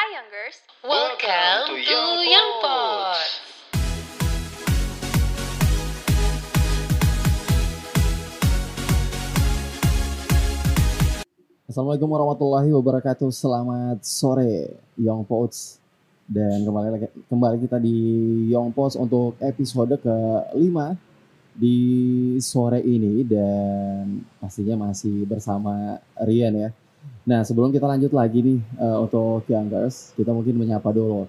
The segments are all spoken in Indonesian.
Hi Youngers, Welcome to Young. Assalamualaikum warahmatullahi wabarakatuh. Selamat sore Young Pots. Dan kembali lagi kembali kita di Young Pots untuk episode ke-5 di sore ini dan pastinya masih bersama Rian ya. Nah, sebelum kita lanjut lagi nih eh, untuk Youngers, kita mungkin menyapa dulu.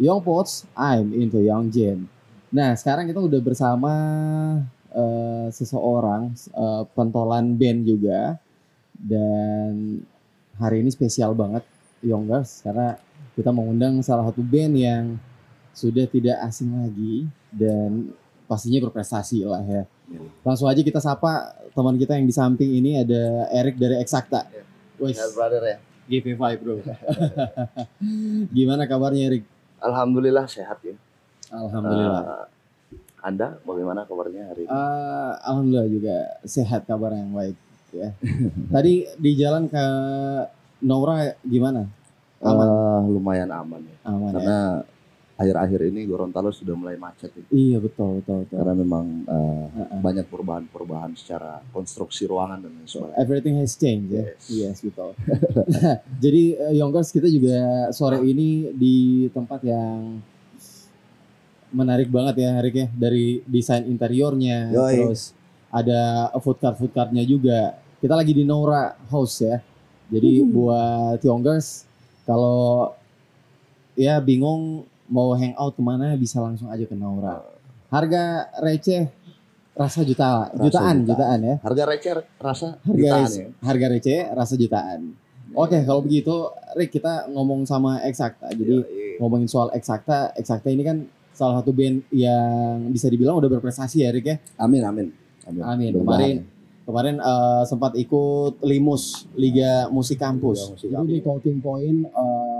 Young Pots, I'm into Young Gen. Nah, sekarang kita udah bersama eh, seseorang eh, pentolan band juga dan hari ini spesial banget Youngers karena kita mengundang salah satu band yang sudah tidak asing lagi dan pastinya berprestasi lah ya. Langsung aja kita sapa teman kita yang di samping ini ada Erik dari Exacta. Wes, Ya, brother ya. GP5 bro. Gimana kabarnya Erik? Alhamdulillah sehat ya. Alhamdulillah. Eh, anda bagaimana kabarnya hari ini? Eh, Alhamdulillah juga sehat kabar yang baik ya. Tadi di jalan ke Nora gimana? Aman, Eh, lumayan aman ya. aman ya. Akhir-akhir ini Gorontalo sudah mulai macet ya. Iya betul betul betul. Karena memang eh, Heeh. banyak perubahan-perubahan secara konstruksi ruangan dan lain sebagainya. Everything has changed ya. Yes. Yes, betul. Jadi eh, Youngers kita juga sore ini di tempat yang menarik banget ya Erik ya dari desain interiornya Yoi. terus ada food cart food cartnya juga. Kita lagi di Nora House ya. Jadi buat Youngers kalau ya bingung mau hangout ke mana bisa langsung aja ke Nora. Harga receh rasa juta, Rasa jutaan, jutaan. jutaan ya. Harga receh rasa Harga jutaan ya. harga receh rasa jutaan. Oke, kalau begitu Rick kita ngomong sama Exacta. Jadi Yoi. ngomongin soal Exacta, Exacta ini kan salah satu band yang bisa dibilang udah berprestasi ya Rick ya. Amin amin. Amin. Amin. Kemarin kemarin eh, sempat ikut Limus Liga Musik Kampus. Liga Musik Itu di talking point eh,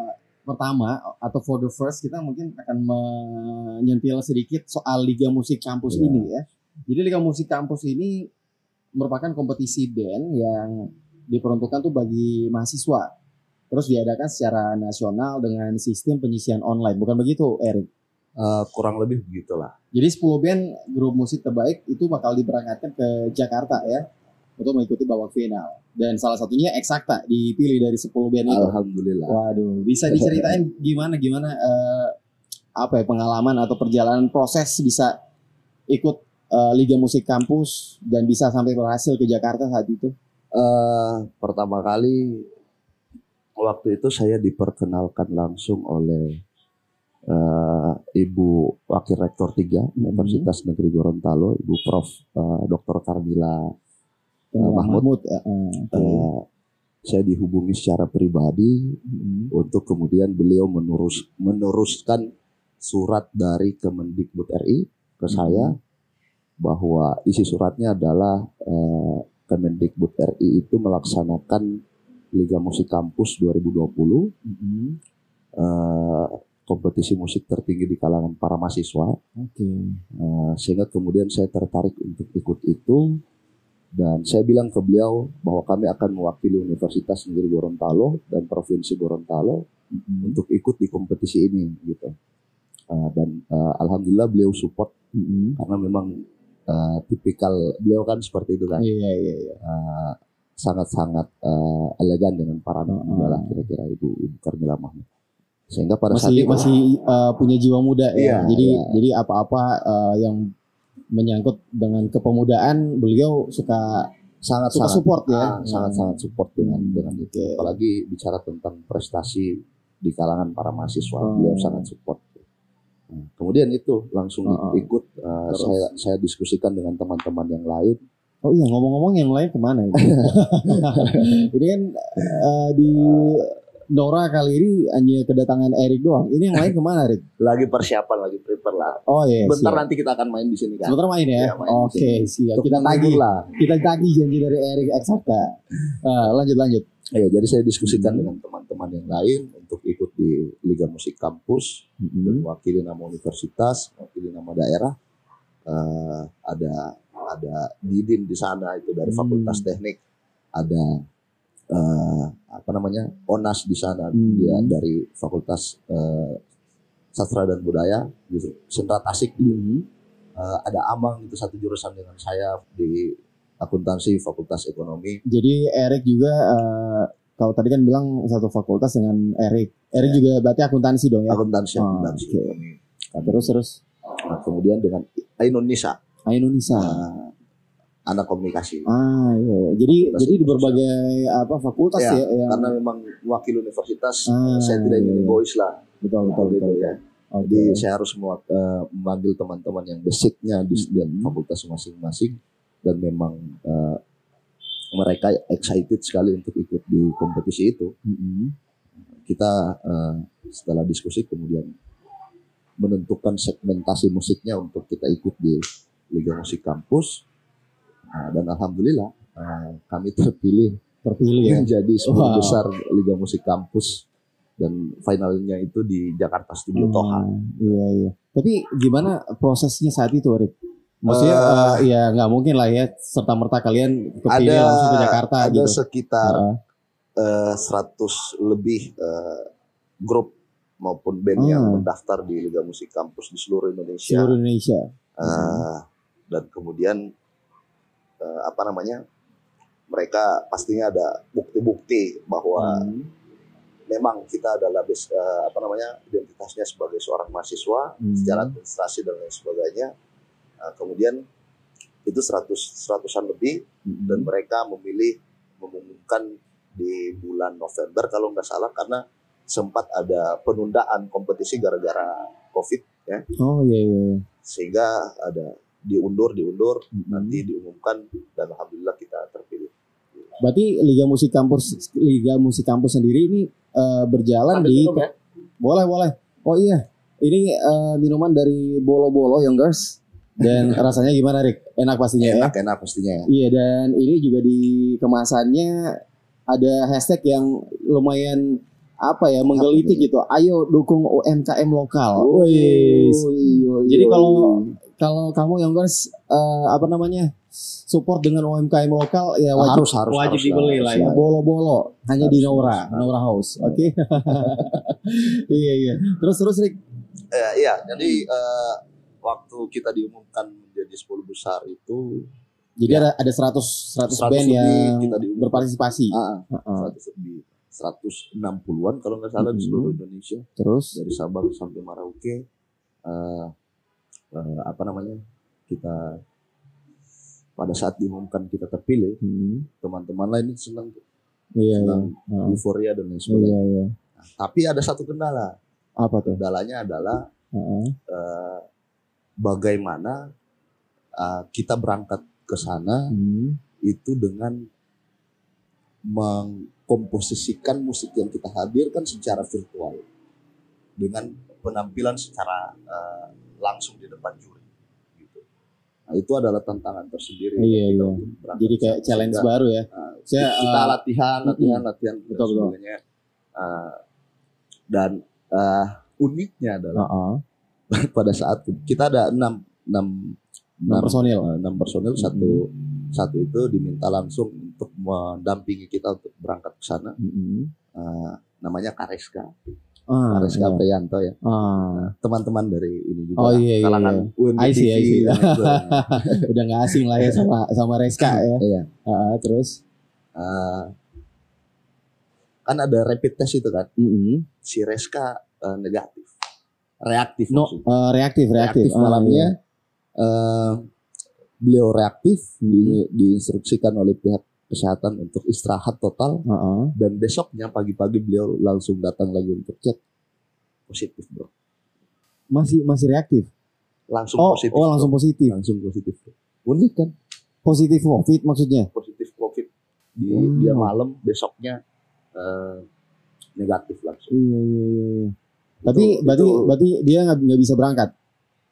pertama atau for the first kita mungkin akan menyentil sedikit soal Liga Musik Kampus Iya. ini ya. Jadi Liga Musik Kampus ini merupakan kompetisi band yang diperuntukkan tuh bagi mahasiswa. Terus diadakan secara nasional dengan sistem penyisian online. Bukan begitu, Erik? Eh, kurang lebih begitulah. Jadi 10 band grup musik terbaik itu bakal diberangkatkan ke Jakarta ya untuk mengikuti babak final. Dan salah satunya Exacta dipilih dari 10 band itu. Alhamdulillah. Waduh, bisa diceritain gimana gimana eh, apa ya pengalaman atau perjalanan proses bisa ikut eh, Liga Musik Kampus dan bisa sampai berhasil ke Jakarta saat itu? eh pertama kali waktu itu saya diperkenalkan langsung oleh eh, Ibu Wakil Rektor 3 Universitas Negeri Gorontalo, Ibu Prof. eh, Dr. Carmila Eh, Mahmud. ya. eh, oke. Eh, saya dihubungi secara pribadi Mm. untuk kemudian beliau menurus meneruskan surat dari Kemendikbud RI ke saya bahwa isi suratnya adalah eh, Kemendikbud RI itu melaksanakan Liga Musik Kampus 2020 Mm. eh, kompetisi musik tertinggi di kalangan para mahasiswa Oke. Eh, sehingga kemudian saya tertarik untuk ikut itu dan saya bilang ke beliau bahwa kami akan mewakili Universitas Negeri Gorontalo dan Provinsi Gorontalo Mm. untuk ikut di kompetisi ini gitu Eh, dan eh, alhamdulillah beliau support Mm. karena memang eh, tipikal beliau kan seperti itu kan Iya iya iya. Eh, sangat-sangat eh, elegan dengan para anak muda lah kira-kira ibu ibu Carmila Mahmud sehingga pada saat masih itu masih uh, punya jiwa muda ya. Iya, jadi iya. jadi apa-apa uh, yang menyangkut dengan kepemudaan beliau suka sangat suka sangat support ya. Ah, sangat-sangat support dengan Hmm, dengan itu. oke. Apalagi bicara tentang prestasi di kalangan para mahasiswa, Hmm. beliau sangat support. Nah, kemudian itu langsung Hmm. ikut uh, Terus? saya saya diskusikan dengan teman-teman yang lain. Oh iya ngomong-ngomong yang lain ke mana ini kan uh, di Nora kali ini hanya kedatangan Erik doang. Ini yang lain ke mana Erik? Lagi persiapan, lagi prepare lah. Oh iya. Bentar siap. nanti kita akan main di sini kan. Sebentar main ya. Iya, main di Oke siap. Untuk Kita tagih. lah. Kita tagih janji dari Erik Eksakta. Uh, lanjut lanjut. Ya, jadi saya diskusikan Hmm. dengan teman-teman yang lain untuk ikut di Liga Musik Kampus mewakili nama universitas, mewakili nama daerah. Eh, ada ada Didin di sana itu dari Hmm. Fakultas Teknik, ada eh, apa namanya onas di sana Hmm. dia dari Fakultas eh, Sastra dan Budaya gitu sentra Tasik gitu. Mhm. Eh, ada Amang itu satu jurusan dengan saya di akuntansi Fakultas Ekonomi Jadi Erik juga eh, kalau tadi kan bilang satu fakultas dengan Erik. Erik Ya. juga berarti akuntansi dong ya. akuntansi Oh, akuntansi ekonomi. Terus terus Nah, kemudian dengan Ainun Nisa Ah, Indonesia. eh, anak komunikasi Ah iya. iya. Jadi jadi di berbagai apa fakultas Ya, ya, yang karena memang wakil universitas Ah, saya tidak ingin iya. egois lah betul betul gitu betul. ya Oke. Jadi saya harus mewa- eh, memanggil teman-teman yang basicnya di setiap Mhm. fakultas masing-masing dan memang eh, mereka excited sekali untuk ikut di kompetisi itu. Mhm. Kita eh, setelah diskusi kemudian menentukan segmentasi musiknya untuk kita ikut di Liga Musik Kampus Nah, dan alhamdulillah eh, kami terpilih Terpilih ya. menjadi 10 Wow. besar Liga Musik Kampus dan finalnya itu di Jakarta Studio Hmm, Toha. Iya iya. Tapi gimana prosesnya saat itu, Rik? Maksudnya Eh, eh, ya nggak mungkin lah ya serta merta kalian kepilih ada langsung ke Jakarta ada gitu. sekitar Heeh. eh, 100 lebih eh, grup maupun band yang Hmm. mendaftar di Liga Musik Kampus di seluruh Indonesia seluruh Indonesia. Eh, dan kemudian eh, apa namanya mereka pastinya ada bukti-bukti bahwa Hmm. memang kita adalah bes- eh, apa namanya identitasnya sebagai seorang mahasiswa Hmm. secara administrasi dan lain sebagainya Nah, kemudian itu 100 seratusan lebih Hmm. dan mereka memilih mengumumkan di bulan November kalau nggak salah karena sempat ada penundaan kompetisi gara-gara COVID ya Oh iya iya. iya. sehingga ada diundur diundur Hmm. nanti diumumkan dan alhamdulillah kita terpilih. Berarti Liga Musik Kampus Liga Musik Kampus sendiri ini eh, berjalan Sambil di minum ya? boleh boleh. Oh iya, ini eh, minuman dari Bolo Bolo Youngers dan rasanya gimana, Rik? Enak pastinya ya. Enak enak pastinya ya. Iya dan ini juga di kemasannya ada hashtag yang lumayan apa ya menggelitik gitu. Ayo dukung UMKM lokal. Wih. Jadi kalau kalau kamu yang guys eh, apa namanya support dengan UMKM lokal ya wajib harus harus wajib harus, dibeli harus, lah ya. harus. Bolo-bolo hanya di Harus, Nora, harus. Nora House. Oke. iya iya. Terus terus Rik. Eh, iya, jadi eh, waktu kita diumumkan menjadi 10 besar itu Jadi Ya. ada ada 100 100, 100 band yang kita diumumkan. berpartisipasi. ah, Heeh. 100 lebih 160-an kalau nggak salah di Mhm. seluruh Indonesia Terus dari Sabang sampai Merauke eh, eh, apa namanya kita pada saat diumumkan kita terpilih hmm, teman-teman lain senang iya iya. senang Heeh. euforia dan lain Iya sebagainya iya. tapi ada satu kendala Apa tuh? kendalanya adalah Heeh. eh, bagaimana eh, kita berangkat ke sana Hmm. itu dengan mengkomposisikan musik yang kita hadirkan secara virtual dengan penampilan secara eh, langsung di depan juri gitu. Nah, itu adalah tantangan tersendiri Iya, iya. Jadi kayak challenge Sehingga, baru ya. eh, Saya, kita eh, latihan, latihan, latihan dan Betul, betul. sebagainya. Eh, dan eh, uniknya adalah Heeh. pada saat kita ada enam enam Enam personil. enam personil satu satu itu diminta langsung untuk mendampingi kita untuk berangkat ke sana Mm-mm. Eh, namanya Kareska Ah, Kareska iya. Prianto ya Ah, teman-teman dari ini juga Oh, iya, iya, kalangan UMB I see, TV I see. dan itu. udah nggak asing lah ya sama sama Reska ya. Iya. Ah, terus, Eh, kan ada rapid test itu kan mm-mm. si Reska eh, negatif reaktif no maksudnya. eh, reaktif reaktif, reaktif Ah, malamnya iya. eh, beliau reaktif Hmm. di- diinstruksikan oleh pihak kesehatan untuk istirahat total Heeh. dan besoknya pagi-pagi beliau langsung datang lagi untuk cek positif bro masih masih reaktif. langsung Oh, positif oh langsung bro. positif. langsung positif bro. unik kan Positif COVID maksudnya. positif covid di Wow. dia malam besoknya eh, negatif langsung Iya iya iya. iya. Tapi Itu- berarti itu berarti dia nggak nggak bisa berangkat.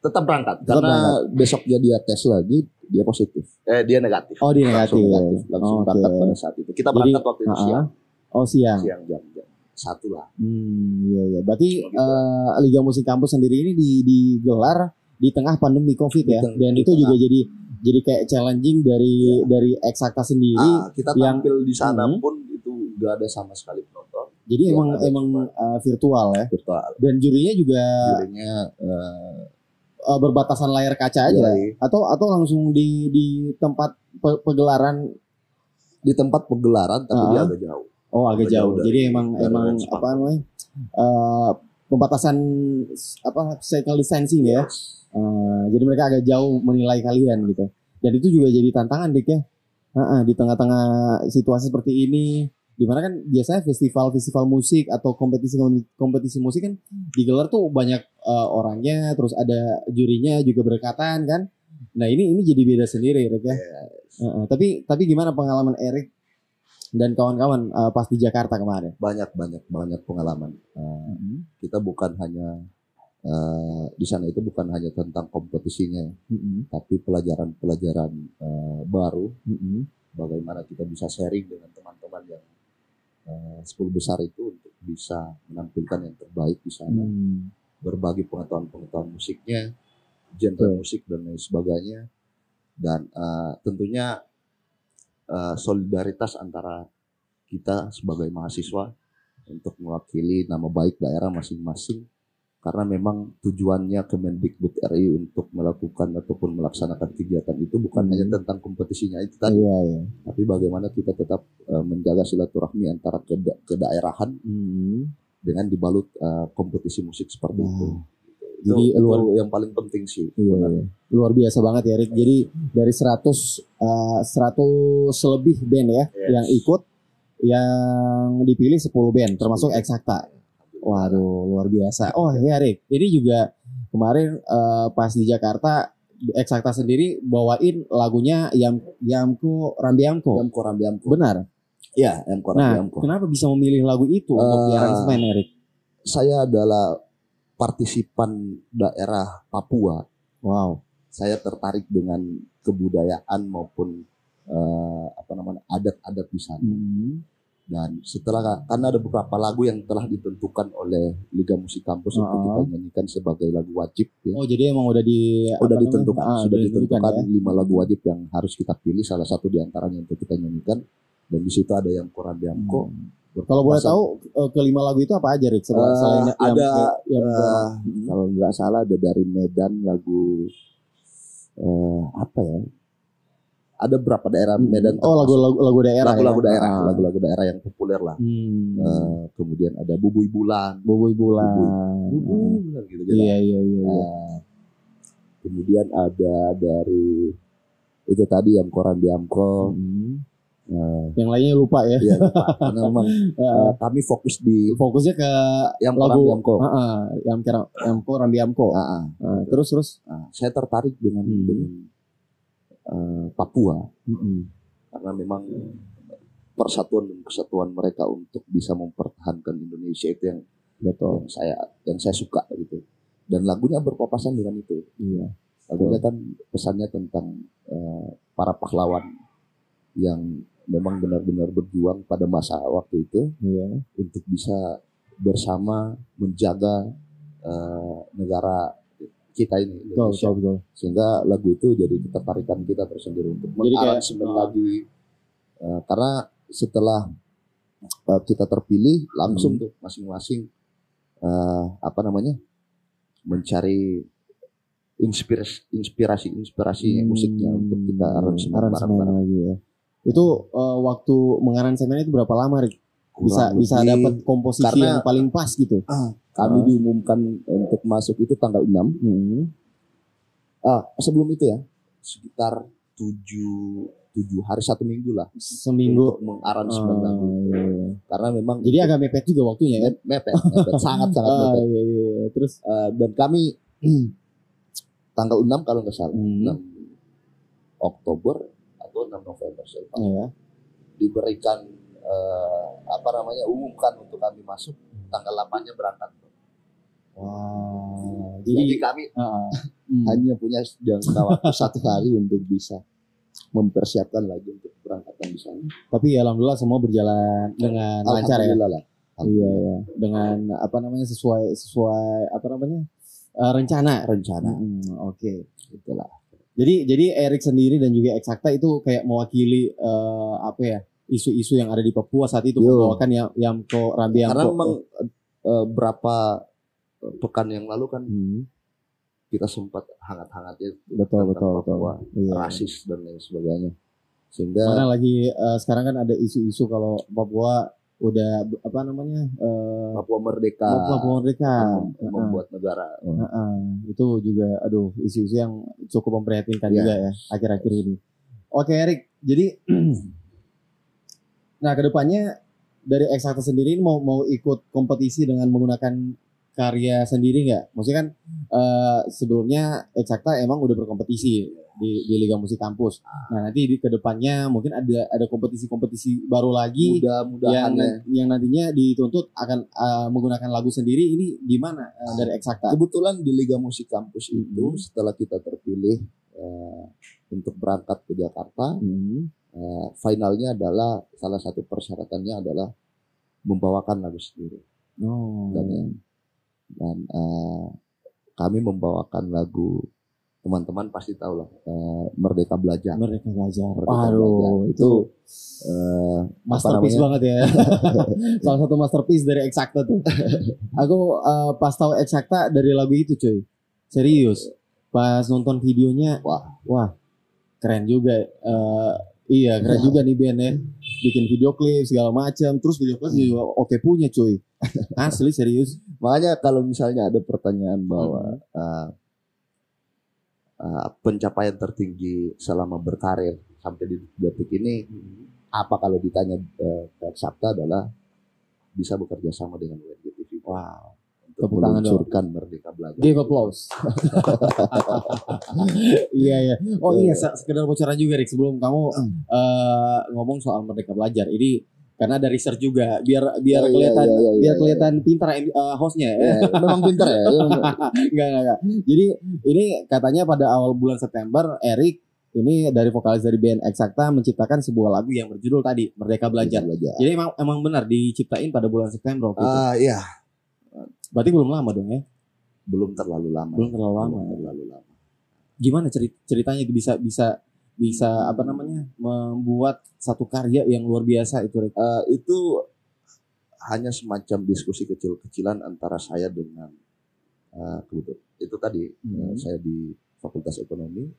tetap berangkat Tetap karena berangkat. besoknya dia tes lagi dia positif eh dia negatif Oh dia langsung negatif. negatif langsung Oke. berangkat pada saat itu kita Jadi, berangkat waktu itu ah, siang Oh siang. siang jam jam satu lah Hmm, iya iya. Berarti Gitu. eh, Liga Musik Kampus sendiri ini di, digelar di tengah pandemi Covid Di ya. teng- Dan di itu juga tengah. jadi jadi kayak challenging dari Iya. dari Eksakta sendiri. Ah, kita yang- tampil di sana Hmm. pun itu nggak ada sama sekali penonton Jadi Yang emang emang uh, virtual ya. virtual. Dan jurinya juga Jurinya eh, uh, berbatasan layar kaca aja yoi. atau atau langsung di di tempat pe- pegelaran di tempat pegelaran tapi Ah. dia agak jauh. oh agak Agak jauh. jauh dari- Jadi emang dari emang apa namanya? uh, pembatasan apa physical distancing ya. Yes. Uh, jadi mereka agak jauh menilai kalian gitu. Dan itu juga jadi tantangan Dik ya. Heeh, di tengah-tengah situasi seperti ini di mana kan biasanya festival-festival musik atau kompetisi kompetisi musik kan digelar tuh banyak uh, orangnya terus ada jurinya juga berdekatan kan. Nah, ini ini jadi beda sendiri Erik ya. Heeh, tapi tapi gimana pengalaman Erik dan kawan-kawan uh, pas di Jakarta kemarin? Banyak banyak banyak pengalaman. Eh, kita bukan hanya eh, di sana itu bukan hanya tentang kompetisinya, Mm-mm. tapi pelajaran-pelajaran eh, baru Mm-mm. bagaimana kita bisa sharing dengan teman-teman yang eh, 10 besar itu untuk bisa menampilkan yang terbaik di sana, Hmm. berbagi pengetahuan-pengetahuan musiknya, genre Betul. musik dan lain sebagainya, dan eh, tentunya eh, solidaritas antara kita sebagai mahasiswa untuk mewakili nama baik daerah masing-masing karena memang tujuannya Kemendikbud RI untuk melakukan ataupun melaksanakan kegiatan itu bukan Hmm. hanya tentang kompetisinya itu tadi Iya, iya. tapi bagaimana kita tetap eh, menjaga silaturahmi antara keda- kedaerahan Hmm. dengan dibalut eh, kompetisi musik seperti itu. Wah. Itu, Jadi itu luar- yang paling penting sih. Iya, iya. luar biasa banget ya Rick. Jadi dari 100 uh, 100 lebih band ya Yes. yang ikut yang dipilih 10 band termasuk Eksakta. Waduh, luar biasa. Oh ya Rick, ini juga kemarin uh, pas di Jakarta Eksakta sendiri bawain lagunya Yam Yamko Rambiamko. Yamko Rambiamko. Benar. Ya, Yamko Nah, Rambiamko. kenapa bisa memilih lagu itu untuk Eh, di aransemen Erik? Saya adalah partisipan daerah Papua. Wow. Saya tertarik dengan kebudayaan maupun eh, apa namanya adat-adat di sana. Hmm. Dan setelah karena ada beberapa lagu yang telah ditentukan oleh Liga Musik Kampus untuk Oh. kita nyanyikan sebagai lagu wajib ya. Oh, jadi emang udah di Udah ditentukan, Ah, sudah ditentukan ya. lima lagu wajib yang harus kita pilih salah satu di antaranya untuk kita nyanyikan dan di situ ada yang Koran Diamko. Hmm. Kalau boleh tahu eh, kelima lagu itu apa aja Rick? Selain, Eh, selain yang, ada, yang, eh, Hmm. kalau nggak salah ada dari Medan lagu eh, apa ya? Ada berapa daerah Medan? Oh lagu lagu lagu daerah. lagu-lagu ya? daerah, Ah. lagu-lagu daerah yang populer lah. Hmm. Eh, kemudian ada Bubui Bulan, Bubui bulan. Bubui Bulan gitu. gitu. Iya iya iya. iya. Eh, kemudian ada dari itu tadi yang Koran Diamko. Hmm. Eh, Yang lainnya lupa ya. Iya, lupa. karena memang eh, kami fokus di Fokusnya ke yang lagu Koran Diamko. Ah, ah, yang kira Yamko Rambiamko. Ah, ah. Ah, terus terus. Nah, saya tertarik dengan Hmm. dengan eh, Papua Mm-mm. karena memang persatuan dan kesatuan mereka untuk bisa mempertahankan Indonesia itu yang Betul. yang saya yang saya suka gitu dan lagunya berpapasan dengan itu Iya. lagunya kan pesannya tentang eh, para pahlawan yang memang benar-benar berjuang pada masa waktu itu Iya. untuk bisa bersama menjaga eh, negara kita ini Betul Indonesia betul betul. sehingga lagu itu jadi ketertarikan kita tersendiri untuk mengaransemen uh. lagi Eh, karena setelah eh, kita terpilih langsung Hmm. tuh masing-masing eh, apa namanya mencari inspirasi inspirasi inspirasi Hmm, musiknya untuk kita aransemen bareng-bareng lagi ya. Itu eh, waktu mengaransemen itu berapa lama Rick? Bisa Kurang bisa lebih, dapat komposisi karena- yang paling pas gitu. kami Ah. diumumkan untuk masuk itu tanggal 6 Hmm. ah sebelum itu ya sekitar 7 tujuh hari satu minggu lah Seminggu. untuk mengaransemen Ah, lagu iya, iya. karena memang Jadi agak mepet juga waktunya ya. Mep- mepet, mepet, sangat sangat mepet. iya, iya, iya. Terus Eh, dan kami tanggal 6 kalau nggak salah, Hmm. 6 Oktober atau 6 November saya lupa, ya. diberikan eh, apa namanya umumkan untuk kami masuk tanggal 8-nya berangkat. Wow. Jadi, Jadi kami ah, hmm. hanya punya jangka waktu satu hari untuk bisa mempersiapkan lagi untuk berangkatan di sana. tapi alhamdulillah semua berjalan dengan lancar ya. Lah. Iya, iya. Dengan apa namanya sesuai sesuai apa namanya? eh, rencana. Rencana Hmm, Oke. itulah. Jadi jadi Erik sendiri dan juga Eksakta itu kayak mewakili eh, apa ya isu-isu yang ada di Papua saat itu membawakan yang yang ko Rambi Karena Yamko. memang eh, berapa eh, pekan yang lalu kan Hmm, kita sempat hangat-hangatnya betul betul betul. Papua, Iya. rasis dan lain sebagainya. Sehingga Mana lagi eh, sekarang kan ada isu-isu kalau Papua udah apa namanya eh Papua merdeka Papua merdeka. mem- membuat negara. Heeh. itu juga aduh isu-isu yang cukup memprihatinkan Iya. juga ya akhir-akhir ini. Oke Erik, jadi nah ke depannya dari Eksakta sendiri mau mau ikut kompetisi dengan menggunakan karya sendiri nggak? Maksudnya kan eh, sebelumnya Eksakta emang udah berkompetisi di, di Liga Musik Kampus. Nah nanti di ke depannya mungkin ada ada kompetisi-kompetisi baru lagi yang Mudah-mudahan ya. yang nantinya dituntut akan eh, menggunakan lagu sendiri. Ini gimana eh, dari Eksakta? Kebetulan di Liga Musik Kampus itu Mhm. setelah kita terpilih eh, untuk berangkat ke Jakarta, Hmm. Eh, finalnya adalah salah satu persyaratannya adalah membawakan lagu sendiri. Oh. Dan, ya, dan eh, kami membawakan lagu teman-teman pasti tahu lah eh, Merdeka Belajar. Merdeka Belajar. Merdeka Aduh, Belajar. itu Eh, masterpiece banget ya. Salah satu masterpiece dari Eksakta tuh. Aku eh, pas tahu Eksakta dari lagu itu, cuy. Serius. Pas nonton videonya, Wah. wah, keren juga. Eh, iya, keren juga nih band ya. Bikin video klip segala macam. Terus video klip juga oke punya, cuy. Asli serius. Makanya kalau misalnya ada pertanyaan bahwa eh, eh, pencapaian tertinggi selama berkarir sampai di detik ini apa kalau ditanya ke Sabta adalah bisa bekerja sama dengan WNGTV Wow. Tepuk tangan dong. meluncurkan Merdeka Belajar. Give applause. iya iya. Oh iya, se- sekedar bocoran juga Rick sebelum kamu eh, ngomong soal Merdeka Belajar. Ini karena ada research juga biar biar Iya, iya, kelihatan iya, iya, biar iya. kelihatan pintar eh, hostnya ya. Ya, memang pintar ya. enggak, enggak, enggak. Jadi ini katanya pada awal bulan September Erik ini dari vokalis dari band Eksakta menciptakan sebuah lagu yang berjudul tadi Merdeka Belajar. Belajar. Jadi emang emang benar diciptain pada bulan September waktu itu. Ah iya, Berarti belum lama dong ya? belum terlalu lama. Belum terlalu lama. Belum terlalu lama. gimana cerit ceritanya itu bisa bisa bisa apa namanya membuat satu karya yang luar biasa itu? Eh, itu hanya semacam diskusi kecil-kecilan antara saya dengan kebetulan itu tadi eh, Hmm. saya di Fakultas Ekonomi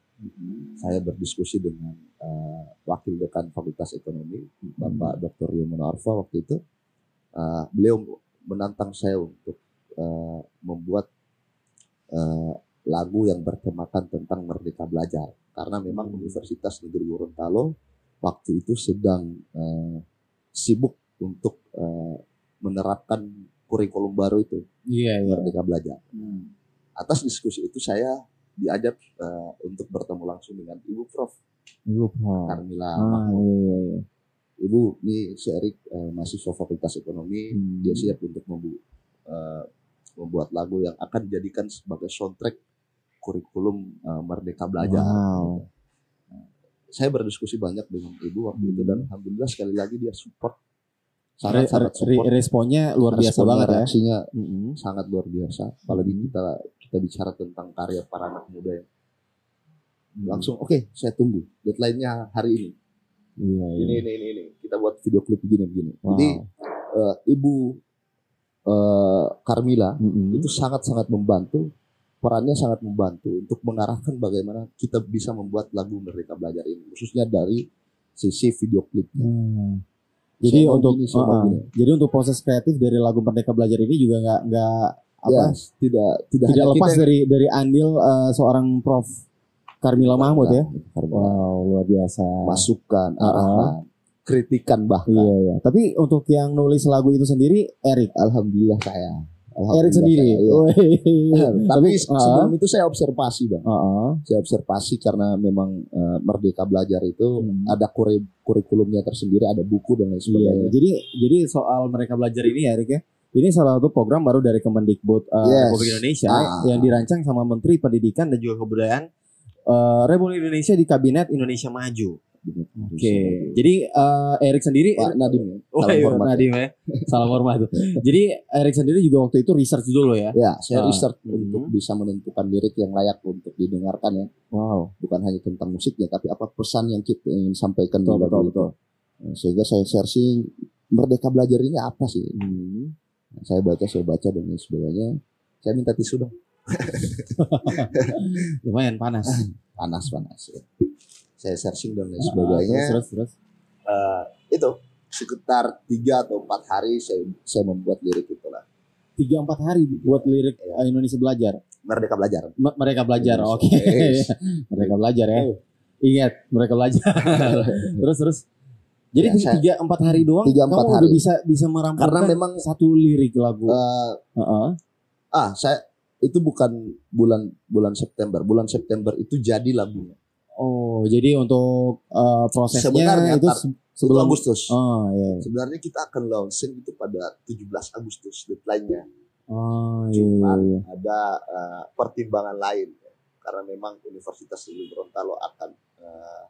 saya berdiskusi dengan eh, wakil dekan Fakultas Ekonomi Bapak Dr. Yomono Arfa waktu itu Eh, beliau menantang saya untuk eh, membuat eh, lagu yang bertemakan tentang Merdeka Belajar karena memang Hmm. Universitas Negeri Gorontalo waktu itu sedang eh, sibuk untuk eh, menerapkan kurikulum baru itu Iya iya. Merdeka Belajar. Atas diskusi itu saya diajak eh, untuk bertemu langsung dengan Ibu Prof. Ibu Pro. Carmila Ah iya iya. iya. Ibu, ini si Erik eh, mahasiswa Fakultas Ekonomi, Hmm. dia siap untuk membu eh, membuat lagu yang akan dijadikan sebagai soundtrack kurikulum eh, Merdeka Belajar. Wow. Saya berdiskusi banyak dengan Ibu waktu itu Hmm. dan alhamdulillah sekali lagi dia support Re- sangat sangat re- support. responnya luar biasa Responnya, banget ya. reaksinya Mm-mm. sangat luar biasa. Apalagi Hmm. kita kita bicara tentang karya para anak muda yang Hmm. langsung oke saya tunggu deadline-nya hari ini. Iya iya. Ini ini ini ini kita buat video klip begini begini. Wow. Jadi eh, Ibu eh, Carmila Mm-mm. itu sangat-sangat membantu perannya sangat membantu untuk mengarahkan bagaimana kita bisa membuat lagu Merdeka Belajar ini khususnya dari sisi video klipnya. Hmm. Jadi untuk saya mau uh-uh. jadi untuk proses kreatif dari lagu Merdeka Belajar ini juga nggak nggak apa Ya, tidak tidak, tidak lepas kita dari dari andil uh, seorang Prof Carmila Mahmud ya. Wow luar biasa. masukan, Uh-uh. arahan, kritikan bahkan. Iya iya. Tapi untuk yang nulis lagu itu sendiri Erik. Alhamdulillah saya. Erik sendiri. saya, iya. Wih. Tapi sebelum itu saya observasi bang. Uh-uh. Saya observasi karena memang eh, Merdeka Belajar itu Hmm. ada kuri- kurikulumnya tersendiri, ada buku dan lain Iya, sebagainya. jadi jadi soal mereka belajar ini ya Erik ya. Ini salah satu program baru dari Kemendikbud uh, Yes. Republik Indonesia Ah. yang dirancang sama Menteri Pendidikan dan juga Kebudayaan uh, Republik Indonesia di Kabinet Indonesia Maju. Oke. Jadi uh, Erik sendiri Pak Nadim ya. Oh Salam iya, hormat. Nadim ya. Salam hormat. Jadi Erik sendiri juga waktu itu research dulu ya. Ya, saya Ah. research Hmm. untuk bisa menentukan lirik yang layak untuk didengarkan ya. Wow. Bukan hanya tentang musiknya, tapi apa pesan yang kita ingin sampaikan Betul betul betul. Nah, Sehingga saya searching Merdeka Belajar ini apa sih? Hmm. Nah, saya baca, saya baca dan lain sebagainya. Saya minta tisu dong. Lumayan panas. Panas panas. Ya. Saya searching dan lain Ah, sebagainya. Terus, terus, terus. Eh, itu sekitar tiga atau empat hari saya saya membuat lirik itulah. Tiga empat hari buat lirik Iya. eh, Indonesia belajar. Merdeka Belajar. M- mereka belajar, oke. Yes. mereka belajar ya. Oh. Ingat, mereka belajar. terus, terus. Jadi Ya, saya- tiga empat hari doang, Tiga, empat hari. udah bisa bisa merampungkan Karena memang satu lirik lagu. eh, Heeh. ah saya itu bukan bulan bulan September. Bulan September itu jadi lagunya. Oh, jadi untuk eh, prosesnya Sebenarnya itu se- sebelum Agustus. Oh, iya. Sebenarnya kita akan launching itu pada 17 Agustus deadline-nya. Oh, iya, Cuman ada eh, pertimbangan lain ya. karena memang Universitas Negeri Gorontalo akan eh,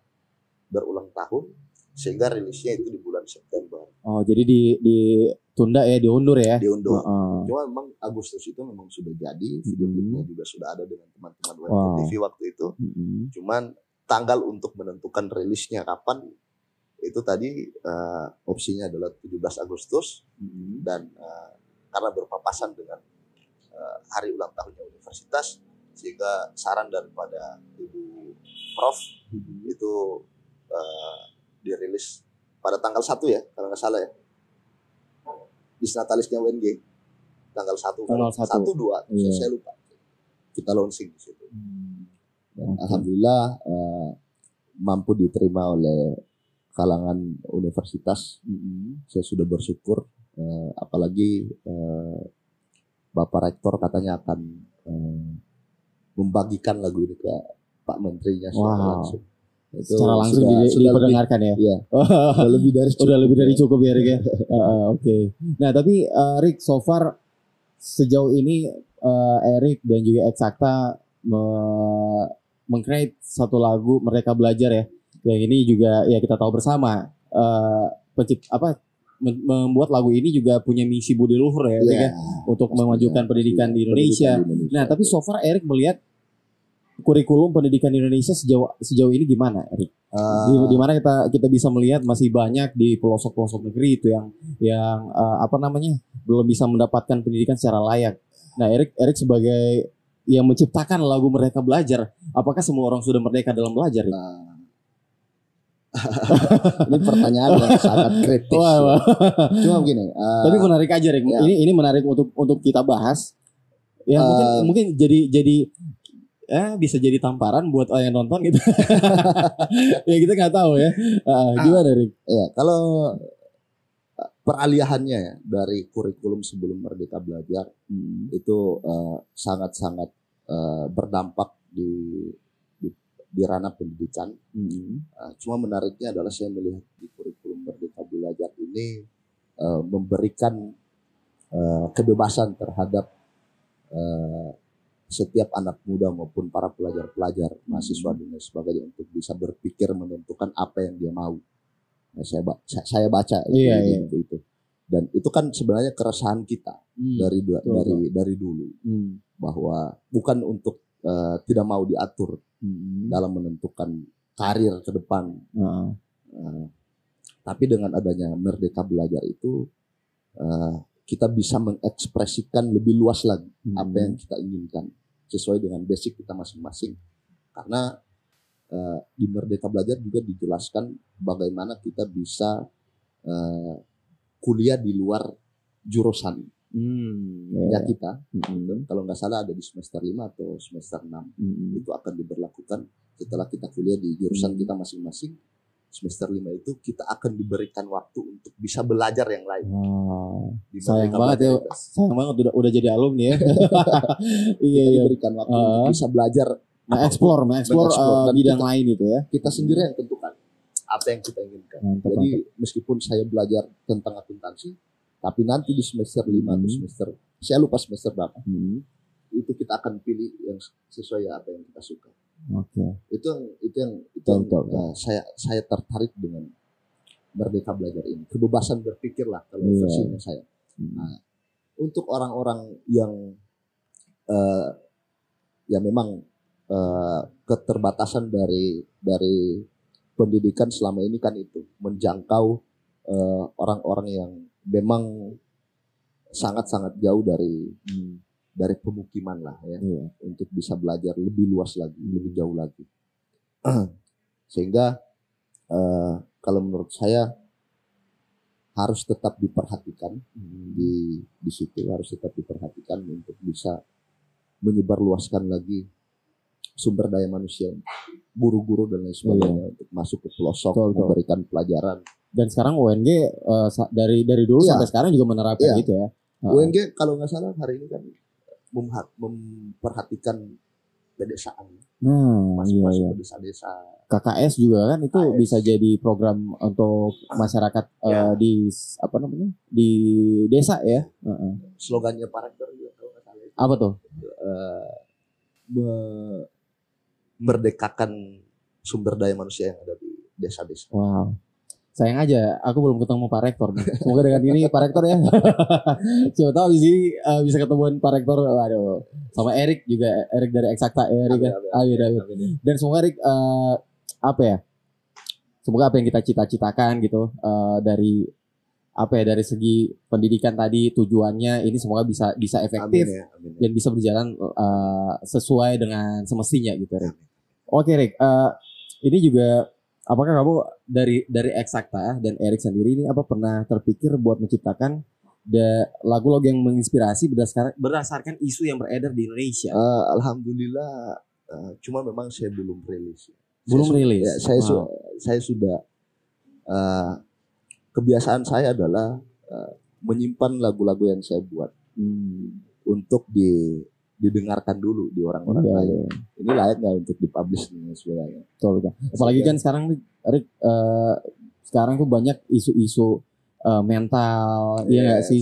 berulang tahun sehingga rilisnya itu di bulan September Oh, jadi di ditunda ya, diundur ya. diundur. Heeh. Cuma memang Agustus itu memang sudah jadi, video Mhm. klipnya juga sudah ada dengan teman-teman Wow. TV waktu itu. Mm-mm. Cuman tanggal untuk menentukan rilisnya kapan itu tadi eh, opsinya adalah 17 Agustus Mm-mm. dan eh, karena berpapasan dengan eh, hari ulang tahunnya universitas sehingga saran daripada Ibu Prof Mm-mm. itu eh, dirilis pada tanggal 1 ya kalau nggak salah ya disnatalisnya UNG tanggal 1 Tanggal satu. 1 2 Iya. saya lupa kita launching di situ Hmm. Dan Oke. alhamdulillah eh, mampu diterima oleh kalangan universitas Mm-mm. saya sudah bersyukur eh, apalagi eh, Bapak Rektor katanya akan eh, membagikan lagu ini ke Pak Menterinya secara Wow. langsung. Itu Secara langsung sudah, di- sudah lebih, diperdengarkan ya. Iya. sudah lebih dari Udah lebih dari cukup ya Rick ya. Heeh, Oke. Nah tapi eh, Rick so far sejauh ini eh, Erik dan juga Exacta me- meng-create satu lagu mereka belajar ya. Yang ini juga ya kita tahu bersama pencipt apa mem- membuat lagu ini juga punya misi budi luhur ya, Iya, ya, untuk memajukan pendidikan di Indonesia. Pendidikan di Indonesia. Nah tapi so far Erik melihat kurikulum pendidikan di Indonesia sejauh sejauh ini gimana, Erik? Eh, di, di mana kita kita bisa melihat masih banyak di pelosok-pelosok negeri itu yang yang eh, apa namanya belum bisa mendapatkan pendidikan secara layak. Nah, Erik Erik sebagai yang menciptakan lagu mereka belajar, apakah semua orang sudah merdeka dalam belajar? Nah. ini pertanyaan yang sangat kritis. Wah, wah. Cuma begini. eh, Tapi menarik aja, Erik. ya. Ini ini menarik untuk untuk kita bahas. Ya mungkin Eh, mungkin jadi jadi eh bisa jadi tamparan buat orang yang nonton gitu. ya kita nggak tahu ya. Ah, gimana, Erik? ya kalau peralihannya ya dari kurikulum sebelum Merdeka Belajar Hmm. itu eh, sangat-sangat eh, berdampak di, di di ranah pendidikan. Hmm. Eh, cuma menariknya adalah saya melihat di kurikulum Merdeka Belajar ini eh, memberikan eh, kebebasan terhadap eh, setiap anak muda maupun para pelajar-pelajar, mahasiswa dan lain sebagainya untuk bisa berpikir menentukan apa yang dia mau. Nah, saya, saya, baca itu, Iya, di iya. buku itu. Dan itu kan sebenarnya keresahan kita Hmm. dari du- betul, dari dari dulu Hmm. bahwa bukan untuk eh, tidak mau diatur Hmm. dalam menentukan karir ke depan Heeh. Eh, tapi dengan adanya Merdeka Belajar itu eh, kita bisa mengekspresikan lebih luas lagi Hmm. apa yang kita inginkan sesuai dengan basic kita masing-masing. Karena di Merdeka Belajar juga dijelaskan bagaimana kita bisa eh, kuliah di luar jurusan Hmm, ya ya. kita. Hmm, Kalau nggak salah ada di semester 5 atau semester 6 hmm, itu akan diberlakukan setelah kita kuliah di jurusan Hmm. kita masing-masing semester 5 itu kita akan diberikan waktu untuk bisa belajar yang lain di sayang banget ya, sayang banget udah udah jadi alumni ya. iya iya. diberikan waktu Ah. untuk bisa belajar Mengeksplor, mengeksplor Dan bidang kita- lain itu ya. kita sendiri yang tentukan apa yang kita inginkan Mantap, jadi mantap. meskipun saya belajar tentang akuntansi tapi nanti di semester 5 atau Hmm. semester saya lupa semester berapa Hmm, itu kita akan pilih yang sesuai apa yang kita suka Oke. itu yang itu yang itu yang, Betul, betul. eh, saya saya tertarik dengan merdeka belajar ini kebebasan berpikir lah kalau Iya. versinya saya Hmm. Nah, untuk orang-orang yang eh, ya memang eh, keterbatasan dari dari pendidikan selama ini kan itu menjangkau orang-orang yang memang sangat-sangat jauh dari Hmm. dari pemukiman lah ya Iya. untuk bisa belajar lebih luas lagi, lebih jauh lagi. Sehingga eh, kalau menurut saya harus tetap diperhatikan di di situ harus tetap diperhatikan untuk bisa menyebarluaskan lagi sumber daya manusia, guru-guru dan lain sebagainya untuk masuk ke pelosok Betul, betul. memberikan pelajaran. Dan sekarang UNG eh, sa- dari dari dulu Iya. sampai sekarang juga menerapkan Iya. gitu ya. Heeh. UNG kalau nggak salah hari ini kan memperhatikan pedesaan, Nah, masuk iya masuk iya. ke desa-desa. KKS juga kan itu KKS. bisa jadi program untuk masyarakat eh, Ya. di s- apa namanya? di desa ya. Heeh. Slogannya Rektor juga kalau nggak salah itu, Apa tuh? eh, me- merdekakan sumber daya manusia yang ada di desa-desa. Wow. Sayang aja, aku belum ketemu Pak Rektor nih. Semoga dengan ini Pak Rektor ya. Siapa tahu di sini eh, bisa ketemuan Pak Rektor. Waduh. Sama Erik juga, Erik dari Eksakta ya, Erik ya. Amin, amin. Amin. Dan semoga Erik eh, apa ya? Semoga apa yang kita cita-citakan gitu eh, dari apa ya dari segi pendidikan tadi tujuannya ini semoga bisa bisa efektif Amin ya, amin ya. dan bisa berjalan eh, sesuai dengan semestinya gitu Rick. Oke Rick, eh, ini juga apakah kamu dari dari Eksakta dan Erik sendiri ini apa pernah terpikir buat menciptakan lagu-lagu yang menginspirasi berdasarkan berdasarkan isu yang beredar di Indonesia? Eh, Alhamdulillah, eh, cuma memang saya belum rilis. Belum Saya rilis? ya, saya su- saya sudah eh, kebiasaan saya adalah eh, menyimpan lagu-lagu yang saya buat Hmm, untuk di didengarkan dulu di orang-orang iya, lain. iya. Ini layak nggak untuk dipublish dan sebagainya. Betul. Apalagi kan sekarang nih, Rick, eh, sekarang tuh banyak isu-isu eh, mental, iya Yes. sih?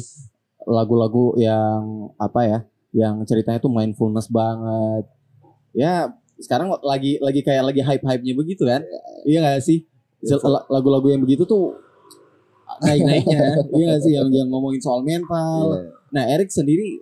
Lagu-lagu yang apa ya? Yang ceritanya tuh mindfulness banget. Ya sekarang lagi lagi kayak lagi hype-hype-nya begitu kan? Iya nggak sih? La- Lagu-lagu yang begitu tuh naik-naiknya, iya nggak sih? Yang yang ngomongin soal mental. Iya. Nah, Erik sendiri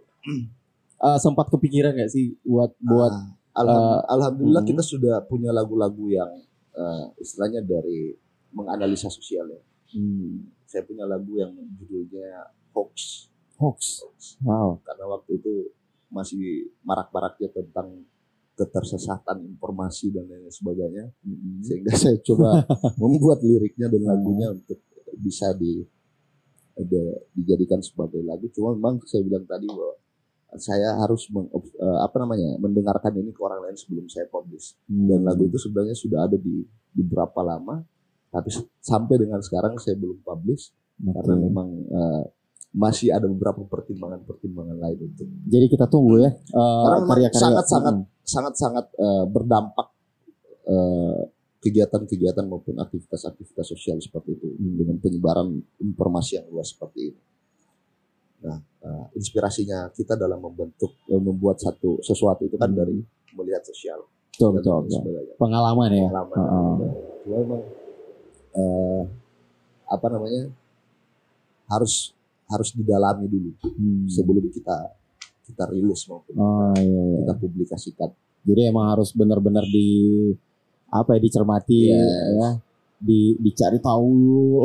eh, sempat kepikiran nggak sih buat buat Ah, alham- alhamdulillah mm. kita sudah punya lagu-lagu yang eh, istilahnya dari menganalisa sosial ya. hmm, Saya punya lagu yang judulnya hoax. hoax? Wow. karena waktu itu masih marak-maraknya tentang ketersesatan informasi dan lain sebagainya Hmm. sehingga saya coba membuat liriknya dan lagunya untuk bisa di ada- dijadikan sebagai lagu cuma memang saya bilang tadi bahwa saya harus meng, eh, apa namanya mendengarkan ini ke orang lain sebelum saya publish dan Hmm. lagu itu sebenarnya sudah ada di di berapa lama tapi sampai dengan sekarang saya belum publish karena Oke. memang eh, masih ada beberapa pertimbangan-pertimbangan lain untuk Jadi kita tunggu ya eh, Karena memang karya-karya sangat-sangat Mm, sangat-sangat eh, berdampak eh, kegiatan-kegiatan maupun aktivitas-aktivitas sosial seperti itu Hmm. dengan penyebaran informasi yang luas seperti ini. Nah, eh, inspirasinya kita dalam membentuk eh, membuat satu sesuatu itu kan Hmm. dari melihat sosial betul betul, betul. Pengalaman ya. Pengalaman. Heeh. Cuma memang eh, apa namanya harus harus didalami dulu Hmm. sebelum kita kita rilis maupun Oh iya, iya. kita publikasikan. Jadi emang harus benar-benar di apa ya dicermati Yes. ya. Di dicari tahu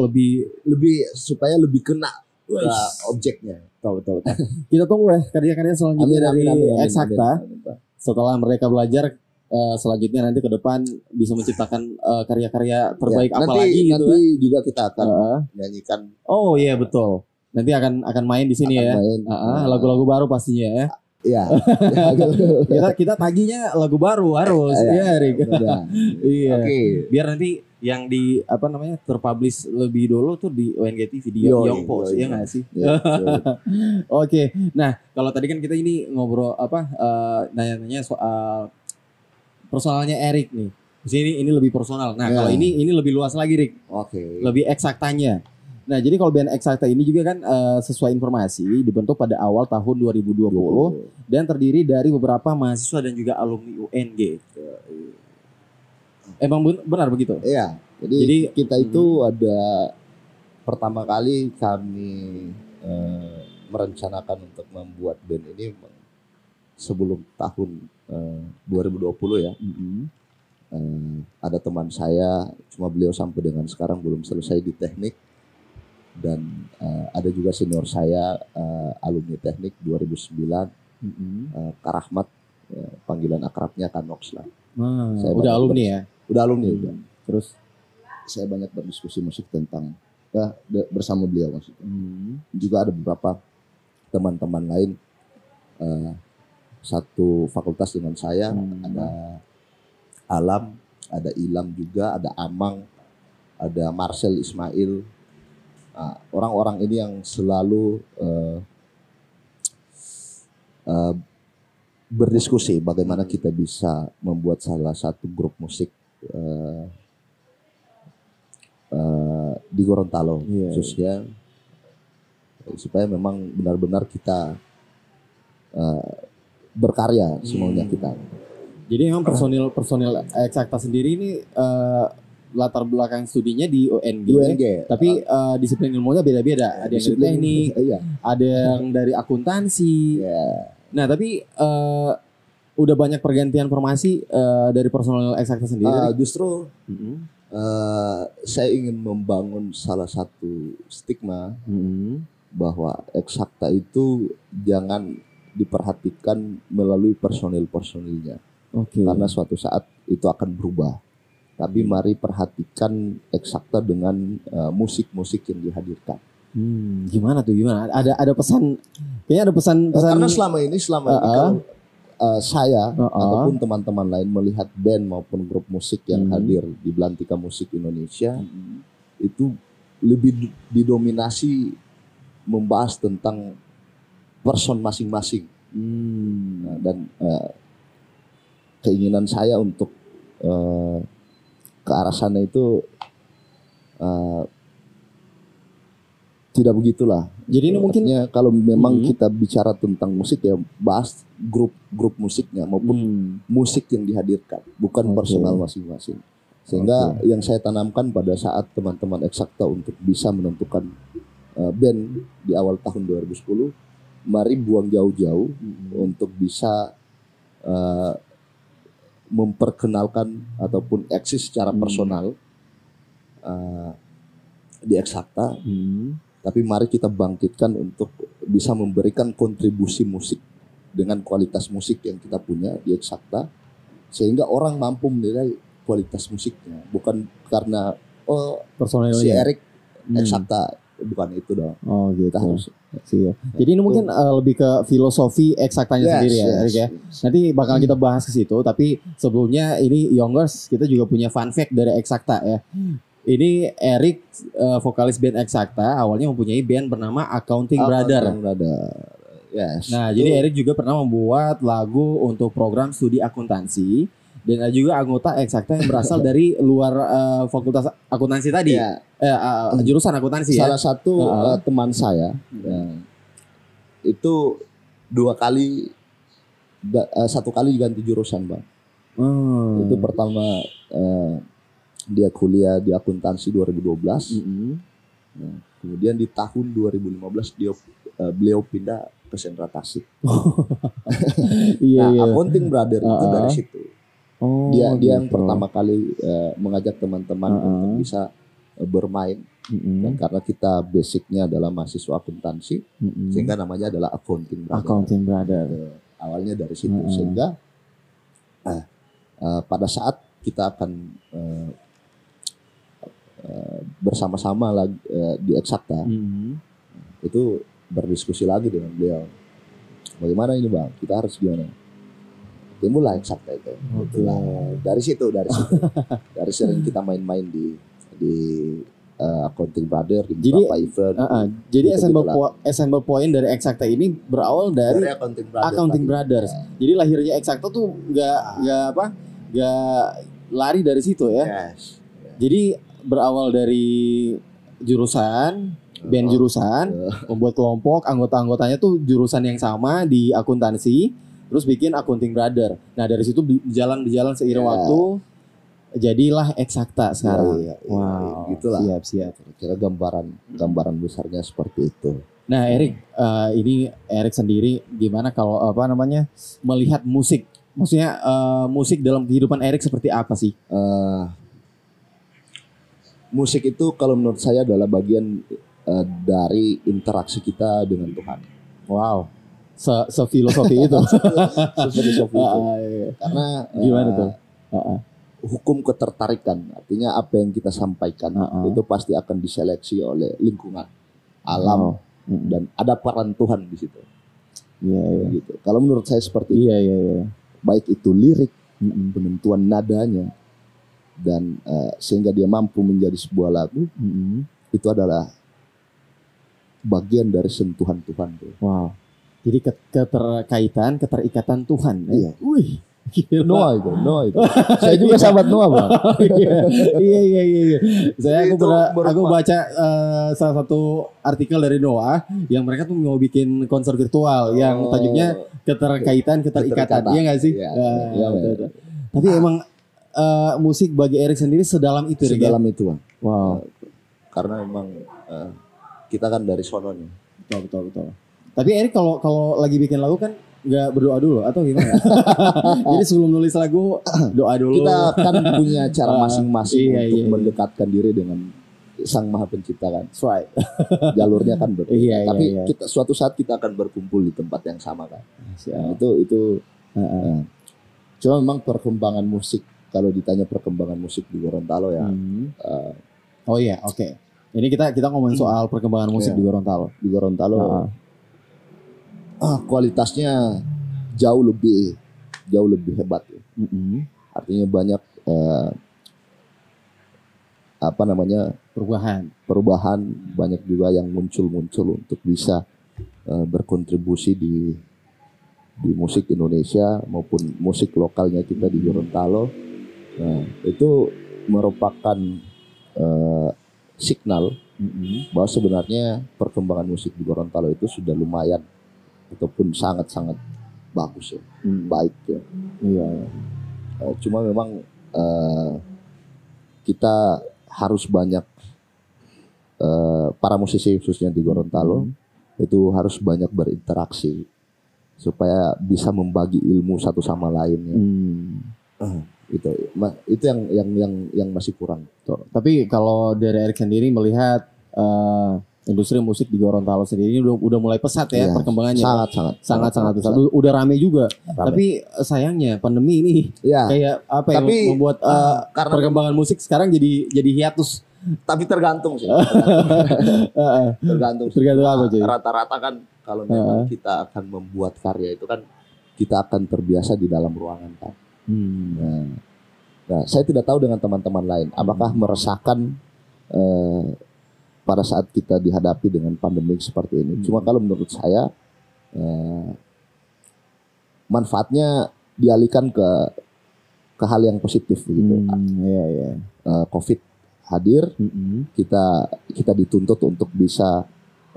lebih lebih supaya lebih kena Wih. objeknya. betul betul. betul. kita tunggu ya karya-karya selanjutnya dari Eksakta. amin, Pak. Setelah mereka belajar eh, selanjutnya nanti ke depan bisa menciptakan eh, karya-karya terbaik Ya, apa nanti, lagi gitu nanti ya. juga kita akan Heeh. nyanyikan Oh iya betul. Nanti akan akan main di sini akan ya. main Heeh, lagu-lagu baru pastinya ya. Ya kita kita taginya lagu baru harus. Iya, ya Rik Udah. iya. Oke. Biar nanti yang di apa namanya terpublish lebih dulu tuh di ONG TV di Young Post ya nggak sih? Ya, so, oke. Nah kalau tadi kan kita ini ngobrol apa eh, nanya-nanya soal personalnya Erik nih. Di sini ini lebih personal. Nah Ya. kalau ini ini lebih luas lagi Rik oke. Lebih eksaktanya Nah, jadi kalau band eksakta ini juga kan eh, sesuai informasi dibentuk pada awal tahun 2020 dan terdiri dari beberapa mahasiswa dan juga alumni UNG. Emang ben- benar begitu? Iya, jadi, Jadi- kita itu ada pertama kali kami eh, merencanakan untuk membuat band ini sebelum tahun eh, 2020 ya. Mm-mm. Eh, ada teman saya, cuma beliau sampai dengan sekarang belum selesai di teknik. Dan eh, ada juga senior saya eh, alumni teknik 2009, Mm-mm. eh, Kak Rahmat, eh, panggilan akrabnya Kanox lah. Ah, Saya udah alumni ya. Udah alumni Hmm. udah. Terus Saya banyak berdiskusi musik tentang ya bersama beliau maksudnya. hmm. Juga ada beberapa teman-teman lain eh, satu fakultas dengan saya, Hmm. ada Alam, ada Ilham juga, ada Amang, ada Marcel Ismail. Nah, orang-orang ini yang selalu eh, eh, berdiskusi bagaimana kita bisa membuat salah satu grup musik eh, eh, di Gorontalo Iya, khususnya supaya memang benar-benar kita eh, berkarya semuanya Hmm. kita. Jadi memang personil personil eksakta sendiri ini eh, latar belakang studinya di UNG. UNG. Tapi eh, disiplin ilmunya beda-beda. Ada yang dari teknik, Iya. ada yang dari akuntansi. Iya. Nah, tapi eh, udah banyak pergantian formasi eh, dari personil eksakta sendiri. Ah, justru Mm-mm. eh, saya ingin membangun salah satu stigma Mm-mm. bahwa eksakta itu jangan diperhatikan melalui personil-personilnya Oke. karena suatu saat itu akan berubah. Tapi mari perhatikan eksakta dengan eh, musik-musik yang dihadirkan. Hmm, gimana tuh gimana? Ada ada pesan kayaknya ada pesan Eh, pesan Karena selama ini selama ini Uh-uh. kalau eh, saya Uh-uh. ataupun teman-teman lain melihat band maupun grup musik yang Hmm. hadir di Belantika Musik Indonesia Mm-mm. itu lebih di- didominasi membahas tentang person masing-masing Hmm. Nah, dan eh, keinginan saya untuk eh, ke arah sana itu eh, tidak begitulah. Jadi ini mungkin Artinya kalau memang Hmm. kita bicara tentang musik ya bahas grup-grup musiknya maupun Hmm. musik yang dihadirkan, bukan Oke. personal masing-masing. Sehingga yang saya tanamkan pada saat teman-teman eksakta untuk bisa menentukan uh, band di awal tahun 2010, mari buang jauh-jauh Mm-mm. untuk bisa uh, memperkenalkan ataupun eksis secara Hmm. personal uh, di eksakta Hmm. tapi mari kita bangkitkan untuk bisa memberikan kontribusi musik dengan kualitas musik yang kita punya di Eksakta sehingga orang mampu menilai kualitas musiknya bukan karena oh si Erik Hmm. Bukan itu dong Oh gitu. harus Siap. Jadi ini mungkin uh, lebih ke filosofi eksaktanya Yes, sendiri ya, yes, Erik ya. yes. Nanti bakal kita bahas ke situ, tapi sebelumnya ini Youngers kita juga punya fun fact dari Eksakta ya. Ini Erik uh, vokalis band Eksakta awalnya mempunyai band bernama Accounting Brother. Accounting Brother. Yes. Nah, Itu- jadi Erik juga pernah membuat lagu untuk program studi akuntansi dan ada juga anggota Eksakta yang berasal dari luar uh, fakultas akuntansi tadi. ya, Eh, uh, jurusan akuntansi ya. salah satu Uh-uh. uh, teman saya ya, itu dua kali uh, satu kali ganti jurusan bang Hmm. itu pertama eh, dia kuliah di akuntansi 2012 Mm-mm. kemudian di tahun 2015 dia eh, beliau pindah ke sentra Tasik Iya, nah iya. accounting brother itu Uh-uh. dari situ Oh, dia dia yang gitu. pertama kali eh, mengajak teman-teman Uh-uh. untuk bisa eh, bermain Mm-mm. dan karena kita basicnya adalah mahasiswa akuntansi Mm-mm. sehingga namanya adalah accounting brother Accounting Brother. Eh, awalnya dari situ Mm-mm. sehingga eh, eh, pada saat kita akan eh, eh, bersama-sama lagi eh, di Eksakta Mm-mm. itu berdiskusi lagi dengan beliau bagaimana ini bang kita harus gimana timbullah Eksakta itu Oke. Nah, dari situ dari situ dari sering kita main-main di di eh, Accounting Brother di Jadi, beberapa event Uh-uh. Jadi Gitu-gitu assemble, lah. po- assemble point dari Eksakta ini berawal dari Accounting Brother Accounting. Brothers. Jadi lahirnya Eksakta tuh nggak nggak apa nggak lari dari situ ya. yes Jadi berawal dari jurusan band Uh, jurusan membuat kelompok anggota-anggotanya tuh jurusan yang sama di akuntansi terus bikin accounting brother nah dari situ berjalan berjalan seiring Ya. waktu jadilah eksakta sekarang Iya, iya, wow gitulah. siap siap kira gambaran gambaran besarnya seperti itu nah Erik eh, ini Erik sendiri gimana kalau apa namanya melihat musik Maksudnya eh, musik dalam kehidupan Erik seperti apa sih? Eh, musik itu kalau menurut saya adalah bagian eh, dari interaksi kita dengan Tuhan. Wow. Se sefilosofi itu. Filosofi itu. Ah, iya. Karena eh, Gimana tuh? Ah, ah. hukum ketertarikan, artinya apa yang kita sampaikan ah. itu pasti akan diseleksi oleh lingkungan, alam, Oh. Dan ada peran Tuhan di situ. Iya, iya. Gitu. Kalau menurut saya seperti itu, Iya, iya, iya. baik itu lirik, Mm-mm. penentuan nadanya, dan eh, sehingga dia mampu menjadi sebuah lagu, Mm-mm. itu adalah bagian dari sentuhan Tuhan tuh. Wow. Jadi ke- keterkaitan, keterikatan Tuhan. ya? Iya. Wih. Gila. Noah itu, Noah itu. Saya juga sahabat Noah, Bang. iya, iya, iya, iya, iya. Saya aku, pernah- aku baca eh, salah satu artikel dari Noah yang mereka tuh mau bikin konser virtual yang Oh, tajuknya keterkaitan, keterikatan. Keterikatan. Iya nggak sih? Iya, Ya, iya, iya. Tapi emang eh, musik bagi Erik sendiri sedalam itu, ya? sedalam itu, Bang. Wow, Karena memang eh, kita kan dari sononya. betul, betul, betul. Tapi Erik kalau kalau lagi bikin lagu kan nggak berdoa dulu atau gimana? Jadi sebelum nulis lagu doa dulu. Kita kan punya cara Ah, masing-masing iya, untuk iya, iya. mendekatkan diri dengan Sang Maha Pencipta kan. Right. Jalurnya kan berbeda. Iya, iya, Tapi iya. kita suatu saat kita akan berkumpul di tempat yang sama kan. Nah, itu itu Heeh. eh, cuma memang perkembangan musik kalau ditanya perkembangan musik di Gorontalo ya Hmm. eh, Oh iya, oke. Ini kita kita ngomongin soal perkembangan musik Iya. di Gorontalo. di Gorontalo Heeh. Ah, kualitasnya jauh lebih jauh lebih hebat ya. Mm-mm. artinya banyak eh, apa namanya Perubahan. perubahan banyak juga yang muncul-muncul untuk bisa eh, berkontribusi di di musik Indonesia maupun musik lokalnya kita di Gorontalo nah, itu merupakan eh, signal Mm-mm. bahwa sebenarnya perkembangan musik di Gorontalo itu sudah lumayan ataupun sangat-sangat bagus ya Mm. baik ya Iya. Eh, cuma memang eh, kita harus banyak eh, para musisi khususnya di Gorontalo itu harus banyak berinteraksi supaya bisa membagi ilmu satu sama lain ya. Hmm. itu Ma- itu yang yang yang yang masih kurang Betul. Tapi kalau dari Erik sendiri melihat eh, industri musik di Gorontalo sendiri ini udah udah mulai pesat ya Iya, perkembangannya. sangat sangat sangat sangat pesat. Udah- Udah rame juga. Rame. Tapi eh, sayangnya pandemi ini ya kayak apa yang Tapi, membuat eh, karena perkembangan musik sekarang jadi jadi hiatus. tapi tergantung sih tergantung sih. Tergantung apa, cuy? rata-rata kan kalau memang kita akan membuat karya itu kan kita akan terbiasa di dalam ruangan kan Hmm. Nah, nah, saya tidak tahu dengan teman-teman lain, apakah meresahkan eh, pada saat kita dihadapi dengan pandemi seperti ini. Hmm. Cuma kalau menurut saya eh, manfaatnya dialihkan ke ke hal yang positif begitu. Hmm, iya iya. Eh, Covid hadir, Mm-mm. kita kita dituntut untuk bisa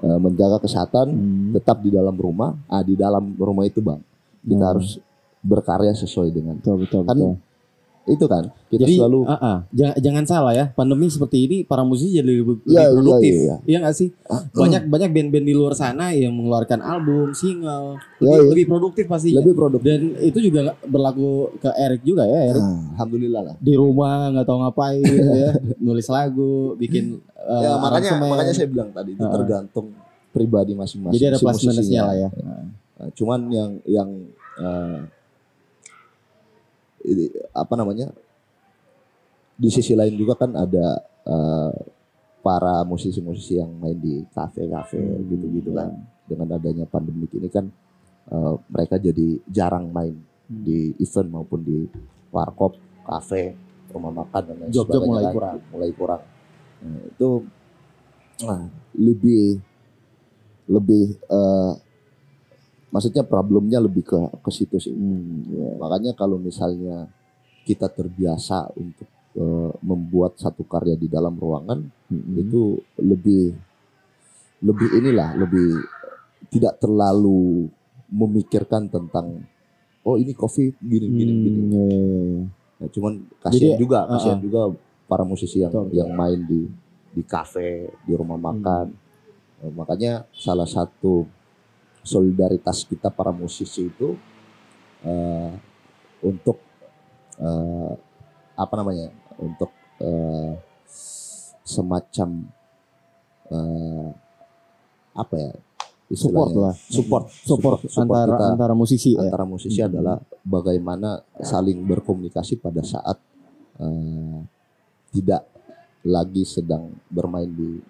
eh, menjaga kesehatan, Hmm. tetap di dalam rumah. Ah di dalam rumah itu bang, kita Hmm. harus berkarya sesuai dengan Betul betul Kan betul. Itu kan. Kita Jadi selalu ah, ah, jangan, jangan salah ya, pandemi seperti ini para musisi jadi lebih, lebih Iya, iya, produktif. iya. Iya nggak sih? Banyak banyak band-band di luar sana yang mengeluarkan album, single, lebih, iya. lebih produktif pasti. lebih produktif. Dan itu juga berlaku ke Erik juga ya, Erik. Nah, Alhamdulillah lah. Di rumah nggak tahu ngapain ya, nulis lagu, bikin eh, ya makanya aransemen. makanya saya bilang tadi itu Heeh. tergantung pribadi masing-masing. Jadi ada plus minusnya lah ya. Nah, cuman yang yang ini, apa namanya? Di sisi lain juga kan ada eh, para musisi-musisi yang main di kafe-kafe Hmm, gitu-gitu kan. Dengan adanya pandemi ini kan eh, mereka jadi jarang main Hmm. di event maupun di warkop, kafe, rumah makan dan lain Job-job sebagainya mulai kan. kurang. Mulai kurang. Nah, itu nah, lebih lebih eh, maksudnya problemnya lebih ke ke situ sih. Hmm, iya. Makanya kalau misalnya kita terbiasa untuk eh, membuat satu karya di dalam ruangan Mm-mm. itu lebih lebih inilah lebih tidak terlalu memikirkan tentang oh ini covid gini gini Hmm, gini. iya, iya, iya. Nah, cuman kasihan Jadi, juga uh-uh. kasihan juga para musisi yang Betul, yang main di di kafe di rumah Hmm. makan. Eh, makanya salah satu solidaritas kita para musisi itu eh, untuk eh, apa namanya untuk eh, semacam eh, apa ya Support lah. support Support, antara kita antara musisi ya. antara musisi Hmm. adalah bagaimana saling berkomunikasi pada saat eh, tidak lagi sedang bermain di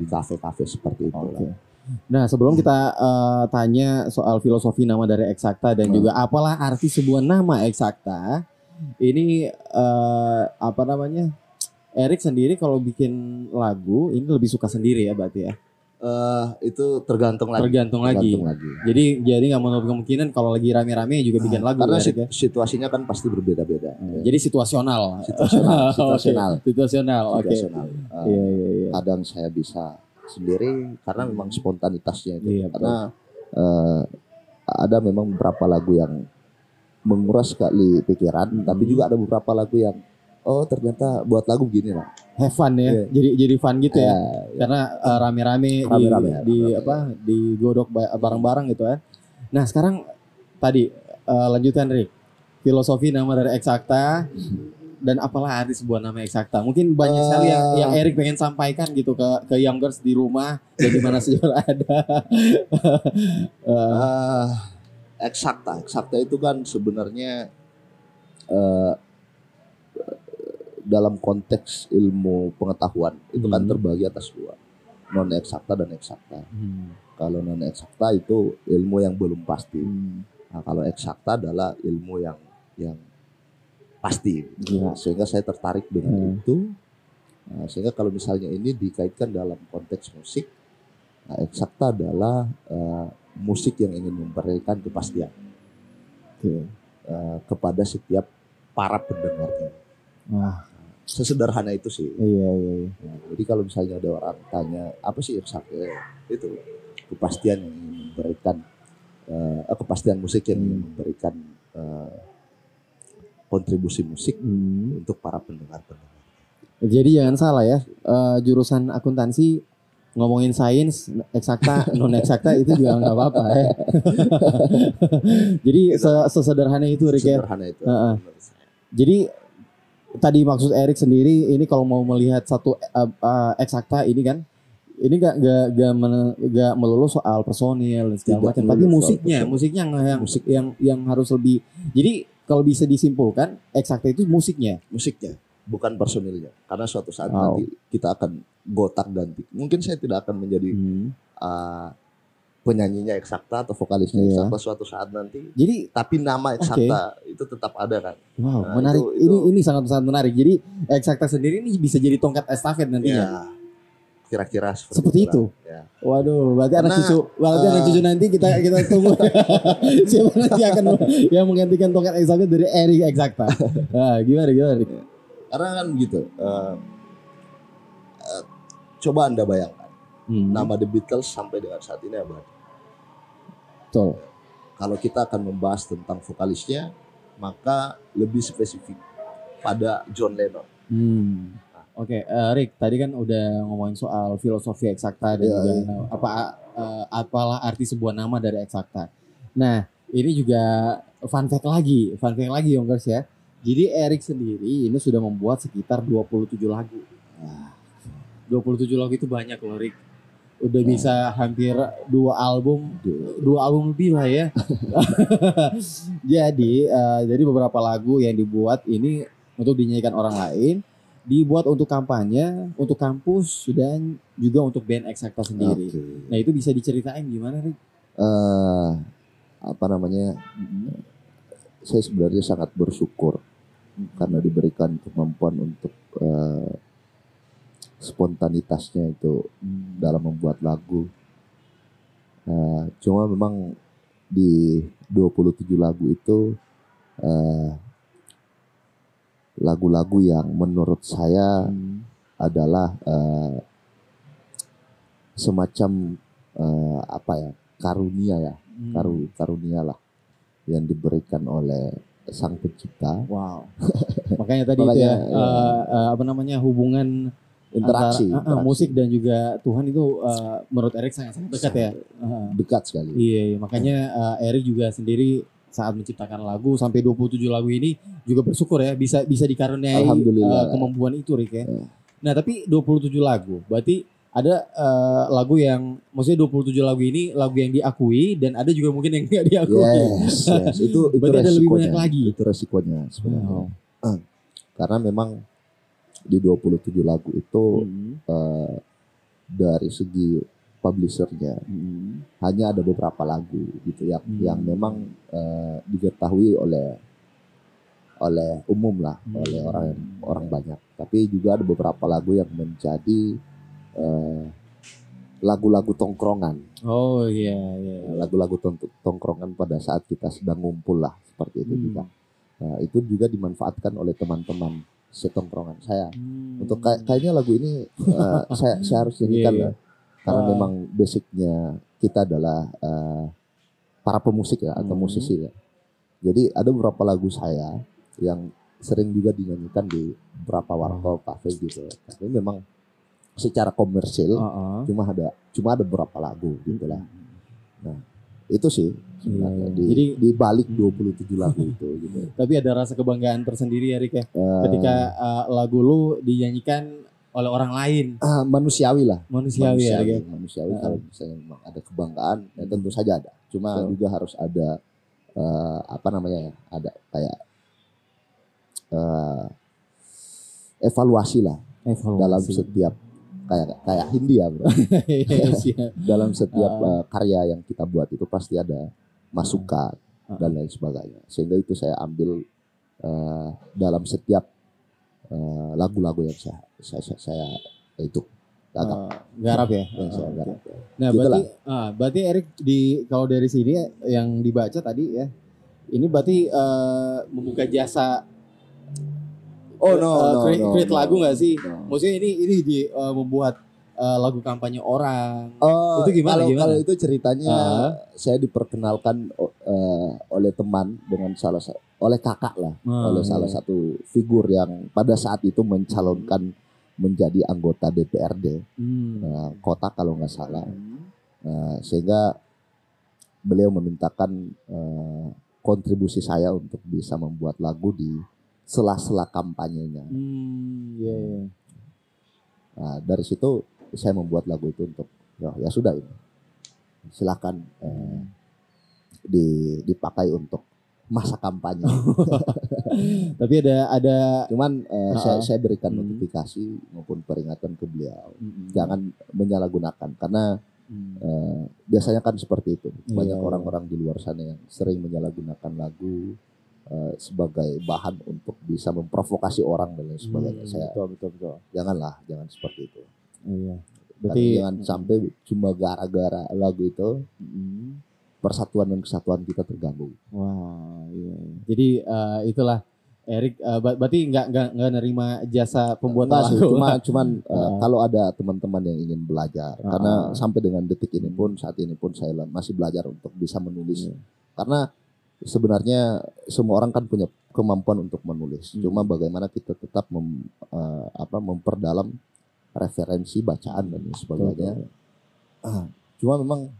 di kafe-kafe seperti itu Oke. Nah, sebelum kita eh, tanya soal filosofi nama dari Eksakta dan Hmm. juga apalah arti sebuah nama Eksakta, ini eh, apa namanya? Erik sendiri kalau bikin lagu ini lebih suka sendiri ya berarti ya. Eh, itu tergantung lagi. Tergantung lagi. Tergantung lagi. Jadi jadi nggak menutup kemungkinan kalau lagi rame-rame juga bikin lagu Karena ya, ya. situasinya kan pasti berbeda-beda. Hmm, Jadi situasional. Situasional, situasional. Situasional. Oke. Situasional. Eh, Iya iya iya. Kadang saya bisa sendiri karena memang spontanitasnya itu. Iya, karena eh, ada memang beberapa lagu yang menguras sekali pikiran, Hmm. tapi juga ada beberapa lagu yang oh ternyata buat lagu gini lah. Have fun ya. Iya. Jadi jadi fun gitu ya. Ya, karena uh, rame-rame di, Rame-rame, di rame-rame. apa digodok ba- bareng-bareng gitu ya. Nah sekarang tadi uh, lanjutkan Rick filosofi nama dari Eksakta dan apalah arti sebuah nama Eksakta. Mungkin banyak sekali yang Eh. yang Erik pengen sampaikan gitu ke ke youngers di rumah dan di mana saja ada. Uh, eksakta, eksakta itu kan sebenarnya eh, dalam konteks ilmu pengetahuan itu kan Hmm. terbagi atas dua, non eksakta dan eksakta. hmm, Kalau non eksakta itu ilmu yang belum pasti. hmm, Nah, kalau eksakta adalah ilmu yang yang pasti. Iya. Sehingga saya tertarik dengan Hmm. itu. Nah, sehingga kalau misalnya ini dikaitkan dalam konteks musik, nah, eksakta adalah eh, musik yang ingin memberikan kepastian oke. eh, kepada setiap para pendengarnya. Wah, Sesederhana itu sih. iya iya. iya. Nah, jadi kalau misalnya ada orang tanya apa sih eksakta itu kepastian yang ingin memberikan eh, eh, kepastian musik yang ingin Hmm. memberikan eh, kontribusi musik Hmm. untuk para pendengar-pendengar. Jadi jangan salah ya, eh, jurusan akuntansi ngomongin sains, eksakta, non eksakta itu juga nggak apa-apa ya. Jadi se- sesederhana itu Rick ya. Sederhana itu. Menurut saya. Jadi tadi maksud Erik sendiri ini kalau mau melihat satu eh, eh, eksakta ini kan ini gak gak gak, men- gak melulu soal personil dan segala macam, tapi musiknya, musiknya yang yang, Musik. yang yang harus lebih. Jadi kalau bisa disimpulkan eksakta itu musiknya. Musiknya bukan personilnya karena suatu saat Wow. nanti kita akan gotak ganti. Mungkin saya tidak akan menjadi Hmm. uh, penyanyinya eksakta atau vokalisnya Iya. eksakta suatu saat nanti. Jadi Tapi nama eksakta itu tetap ada kan. Wow, Nah, menarik. itu- Ini itu- ini sangat sangat menarik. Jadi eksakta sendiri ini bisa jadi tongkat estafet nantinya. Ya, kira-kira seperti, Seperti itu? Ya. Waduh, berarti anak Karena, cucu, berarti anak eh, cucu nanti kita kita tunggu siapa nanti akan yang menggantikan tongkat estafet dari Erik eksakta. Nah, gimana gimana? Rik? Karena kan begitu. uh, uh, coba anda bayangkan Hmm, nama The Beatles sampai dengan saat ini abadi. betul. Kalau kita akan membahas tentang vokalisnya, maka lebih spesifik pada John Lennon. Hmm. Oke, eh, Rick, tadi kan udah ngomongin soal filosofi eksakta dan Iya, juga iya. apa eh, apalah arti sebuah nama dari eksakta. Nah, ini juga fun fact lagi, fun fact lagi Youngers ya. Jadi Erik sendiri ini sudah membuat sekitar 27 lagu. Wah, 27 lagu itu banyak loh, Rick. Udah Nah. bisa hampir dua album, dua album lebih lah ya. jadi, eh, jadi beberapa lagu yang dibuat ini untuk dinyanyikan orang lain dibuat untuk kampanye, untuk kampus dan juga untuk band Eksakta sendiri. Oke. Nah itu bisa diceritain gimana Rik? Eh, apa namanya? Saya sebenarnya sangat bersyukur karena diberikan kemampuan untuk eh, spontanitasnya itu dalam membuat lagu. Eh, cuma memang di 27 lagu itu eh, lagu-lagu yang menurut saya Hmm. adalah eh, semacam eh, apa ya karunia ya Hmm. karu karunia lah yang diberikan oleh sang pencipta Wow. Makanya tadi itu Makanya, ya, ya. eh, eh, apa namanya hubungan interaksi, antara, interaksi. musik dan juga Tuhan itu eh, menurut Erik sangat sangat dekat ya. Eh, dekat sekali Iya, iya. makanya eh, Erik juga sendiri saat menciptakan lagu sampai 27 lagu ini juga bersyukur ya bisa bisa dikaruniai eh, kemampuan itu Rick ya. Ya. Nah, tapi 27 lagu. Berarti ada eh, lagu yang maksudnya 27 lagu ini lagu yang diakui dan ada juga mungkin yang tidak diakui. Yes, yes. Itu itu Berarti ada lebih resikonya. banyak lagi. Itu resikonya sebenarnya. Oh. Karena memang di 27 lagu itu Hmm. eh, dari segi publishernya Hmm. hanya ada beberapa lagu gitu yang Hmm. yang memang eh, diketahui oleh oleh umum lah Hmm. oleh orang orang banyak tapi juga ada beberapa lagu yang menjadi eh, lagu-lagu tongkrongan Oh iya iya. lagu-lagu tong- tongkrongan pada saat kita sedang ngumpul lah seperti itu Hmm. juga Nah, itu juga dimanfaatkan oleh teman-teman setongkrongan saya Hmm. untuk kayak kayaknya lagu ini eh, saya saya harus nyanyikan Iya, lah karena Ah. memang basicnya kita adalah eh, para pemusik ya atau Hmm. musisi ya jadi ada beberapa lagu saya yang sering juga dinyanyikan di beberapa warkop kafe gitu tapi memang secara komersil Heeh. cuma ada cuma ada beberapa lagu gitu lah itu sih sebenarnya Iya, di, jadi- di balik 27 lagu itu gitu Tapi ada rasa kebanggaan tersendiri ya Rick ya. Eh, Ketika eh, lagu lu dinyanyikan oleh orang lain ah, manusiawi lah manusiawi, ya Rick ya. manusiawi Heeh. kalau misalnya memang ada kebanggaan ya tentu saja ada cuma Betul. juga harus ada eh, apa namanya ya ada kayak eh, evaluasi lah Evaluasi. dalam setiap kayak kayak Hindia bro Iya, dalam setiap Ah. eh, karya yang kita buat itu pasti ada masukan Ah. dan lain sebagainya sehingga itu saya ambil eh, dalam setiap eh, lagu-lagu yang saya saya saya, saya itu Eh, garap ya. yang saya Oh, garap. oke. Nah, Gitu berarti ah, berarti Erik di kalau dari sini yang dibaca tadi ya. Ini berarti eh, membuka jasa Oh no, no, create, no, create no, lagu nggak sih? no. Maksudnya ini ini di eh, membuat eh, lagu kampanye orang. Oh, Itu gimana, Kalau, gimana? kalau itu ceritanya Ah. saya diperkenalkan eh, oleh teman dengan salah sa- oleh kakak lah, Ah, oleh salah satu figur yang pada saat itu mencalonkan menjadi anggota DPRD Hmm. eh, kota kalau nggak salah, Hmm. Eh, sehingga beliau memintakan eh, kontribusi saya untuk bisa membuat lagu di sela-sela kampanyenya. Hmm, iya, iya. Nah, dari situ saya membuat lagu itu untuk ya, ya sudah ini silakan eh, di, dipakai untuk masa kampanye. Tapi ada ada Cuman eh, Ah, saya, saya berikan Hmm. notifikasi maupun peringatan ke beliau Hmm. jangan menyalahgunakan karena Hmm. eh, biasanya kan seperti itu banyak Iya, iya. orang-orang di luar sana yang sering menyalahgunakan lagu eh, sebagai bahan untuk bisa memprovokasi orang dan lain sebagainya. Hmm, Saya betul betul betul. janganlah jangan seperti itu. Iya. Karena Berarti jangan sampai cuma gara-gara lagu itu Hmm. Persatuan dan kesatuan kita terganggu. Wah, iya. iya. Jadi eh, itulah Erik eh, ber- berarti nggak nggak nggak nerima jasa pembuatan lagu. cuma cuman uh, kalau ada teman-teman yang ingin belajar Ah. karena sampai dengan detik ini pun saat ini pun saya masih belajar untuk bisa menulis Iya. karena sebenarnya semua orang kan punya kemampuan untuk menulis Hmm. cuma bagaimana kita tetap mem- uh, apa memperdalam referensi bacaan dan sebagainya Ah, cuma memang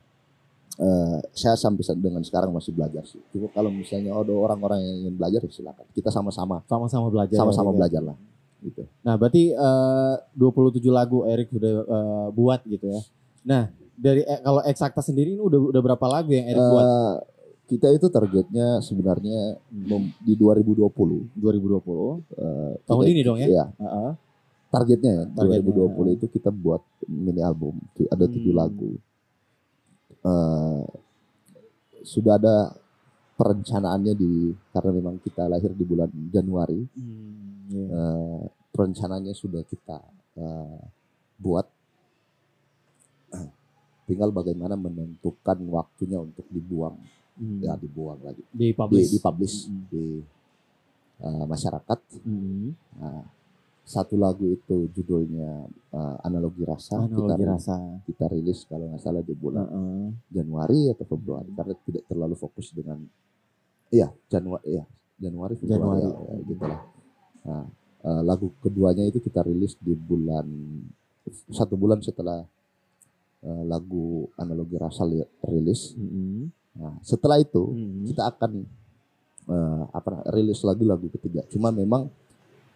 uh, saya sampai sa- dengan sekarang masih belajar sih cuma kalau misalnya ada orang-orang yang ingin belajar ya silakan kita sama-sama Sama-sama belajar. sama-sama ya, belajar lah gitu Nah, berarti eh, 27 lagu Erik sudah eh, buat gitu ya. Nah, dari eh, kalau eksakta sendiri ini udah udah berapa lagu yang Erik buat Eh, kita itu targetnya sebenarnya mem- di 2020 2020? eh, Tahun kita- ini dong ya? Iya, Heeh. targetnya ya Targetnya, 2020 itu kita buat mini album ada tujuh Hmm. lagu. Eh, sudah ada perencanaannya di karena memang kita lahir di bulan Januari. Hmm, iya. eh, perencanaannya sudah kita eh, buat. Tinggal bagaimana menentukan waktunya untuk dibuang, Hmm. ya dibuang lagi, Di di, publish. dipublish Mm-mm. di eh, masyarakat. Hmm. Nah, satu lagu itu judulnya eh, Analogi Rasa. Analogi kita, rasa. kita rilis kalau nggak salah di bulan Heeh. Januari atau Februari karena tidak terlalu fokus dengan iya Januari ya Januari Februari Januari. ya, ya, gitu lah. Nah, eh, lagu keduanya itu kita rilis di bulan satu bulan setelah eh, lagu Analogi Rasa li- rilis. Mm-mm. Nah, setelah itu Hmm. kita akan eh, apa rilis lagi lagu ketiga. Cuma memang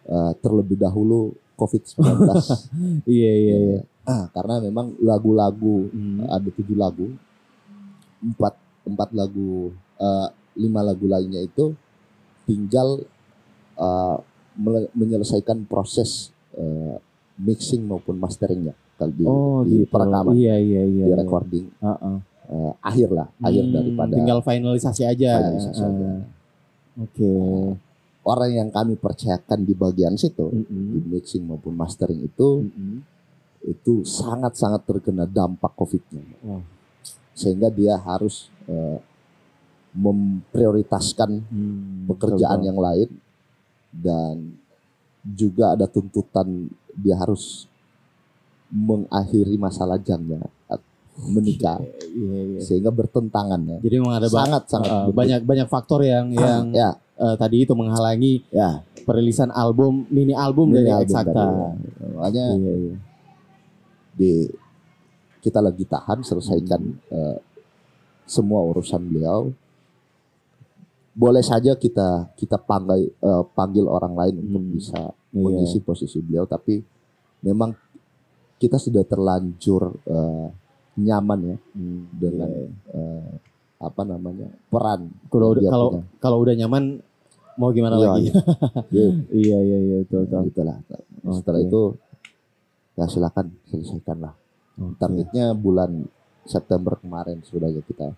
eh, terlebih dahulu COVID-19. Iya iya iya. Ah, karena memang lagu-lagu Hmm. ada tujuh lagu, empat empat lagu, eh, lima lagu lainnya itu tinggal eh, mele- menyelesaikan proses eh, mixing maupun masteringnya kalau di, Oh di gitu. perekaman, Iya iya iya. di iya. recording Heeh. eh, akhir lah, akhir Hmm, daripada tinggal finalisasi aja. finalisasi Heeh. aja. Oke. Orang yang kami percayakan di bagian situ di Mm-mm. mixing maupun mastering itu Mm-mm. itu sangat-sangat terkena dampak COVID-nya. Wah. Sehingga dia harus eh, memprioritaskan Hmm, pekerjaan betul, yang lain dan juga ada tuntutan dia harus mengakhiri masa lajangnya at- menikah betul. Iya iya. sehingga bertentangan ya. Jadi memang ada ba- Sangat sangat eh, banyak banyak faktor yang yang ya eh, tadi itu menghalangi ya perilisan album mini album Mini dari album tadi, ya. makanya Iya iya. di kita lagi tahan selesaikan Hmm. eh, semua urusan beliau boleh saja kita kita panggil eh, panggil orang lain untuk Hmm. bisa Iya. mengisi posisi beliau tapi memang kita sudah terlanjur eh, nyaman ya Hmm, dengan iya. eh, apa namanya peran Kalau udah kalau udah nyaman mau gimana Iya, lagi? Iya, iya iya iya betul betul. gitulah. setelah Oke. itu ya silakan selesaikan lah Oke. targetnya bulan September kemarin sudah ya kita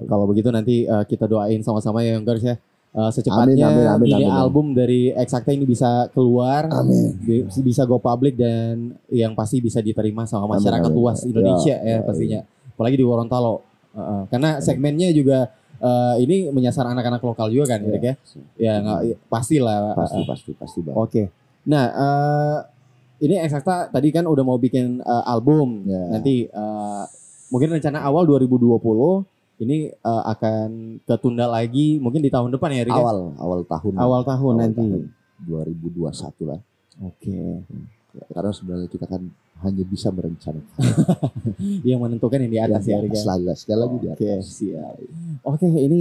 Kalau begitu nanti eh, kita doain sama-sama ya Youngers ya. Eh, secepatnya Amin, amin, amin, mini amin. album dari Exacta ini bisa keluar, Amin. bi- bisa go public dan yang pasti bisa diterima sama masyarakat Amin, amin. luas Indonesia Ya, ya, ya, pastinya. Apalagi di Gorontalo. Eh, karena segmennya juga eh, ini menyasar anak-anak lokal juga kan, Ya. Erik ya. Ya nggak pastilah. pasti eh, pasti pasti bang Oke. Nah, eh, ini Exacta tadi kan udah mau bikin eh, album. Ya. Nanti eh, mungkin rencana awal 2020 ini eh, akan ketunda lagi mungkin di tahun depan ya, Rik. ya? awal awal tahun Awal tahun Awal nanti. tahun 2021 lah Oke. karena sebenarnya kita kan hanya bisa merencanakan Yang menentukan yang di atas ya, Yang ya? atas lagi lah, sekali lagi di Oke, atas siap. Oke, ini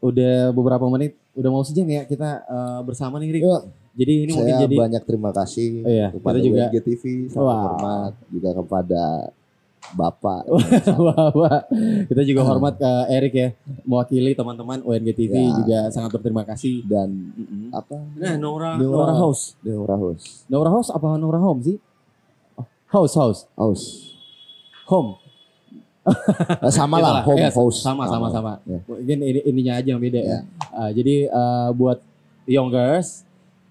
udah beberapa menit, udah mau sejam ya kita eh, bersama nih, Rik. Ya, Jadi ini mungkin saya jadi banyak terima kasih Oh, iya, kepada kita juga- UNG TV sangat Wah. hormat juga kepada Bapak wah. Kita juga hormat ke Erik ya, mewakili teman-teman UNG TV Ya. juga sangat berterima kasih. dan Mm-mm. apa Nah, Nora, Nora. Nora House. Dewa House Nora House apa Nora Home sih? House, house, House home. Sama lah home Ya, house Sama, sama, sama. Ya. Mungkin ini ininya aja yang beda ya. Ya. Ah, jadi eh, buat young girls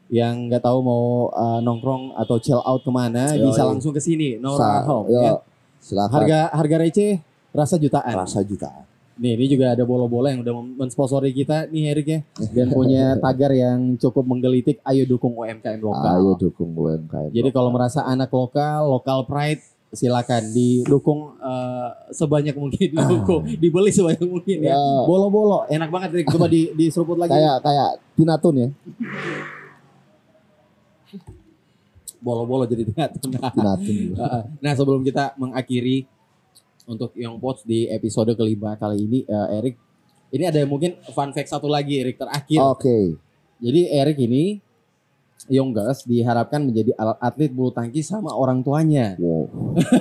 yang nggak tahu mau eh, nongkrong atau chill out ke mana, Yoi. bisa langsung ke sini Nora Sa- Home. yo, ya. silakan Harga harga receh, rasa jutaan. rasa jutaan Nih, ini juga ada bola-bola yang udah mensponsori kita nih Erik ya. Dan punya tagar yang cukup menggelitik, ayo dukung UMKM lokal. ayo dukung UMKM Jadi kalau lokal. merasa anak lokal, lokal pride, silakan didukung eh, sebanyak mungkin, didukung, dibeli sebanyak mungkin ya. Ya. Bolo-bolo, enak banget Erik. Coba di diseruput lagi. kayak kayak Tinatun ya Bolo-bolo jadi tengah Tinatun Nah, sebelum kita mengakhiri untuk Young Pots di episode kelima kali ini, eh, Erik, ini ada mungkin fun fact satu lagi, Erik terakhir. oke. Jadi Erik ini Young Girls diharapkan menjadi alat atlet bulu tangkis sama orang tuanya. wow.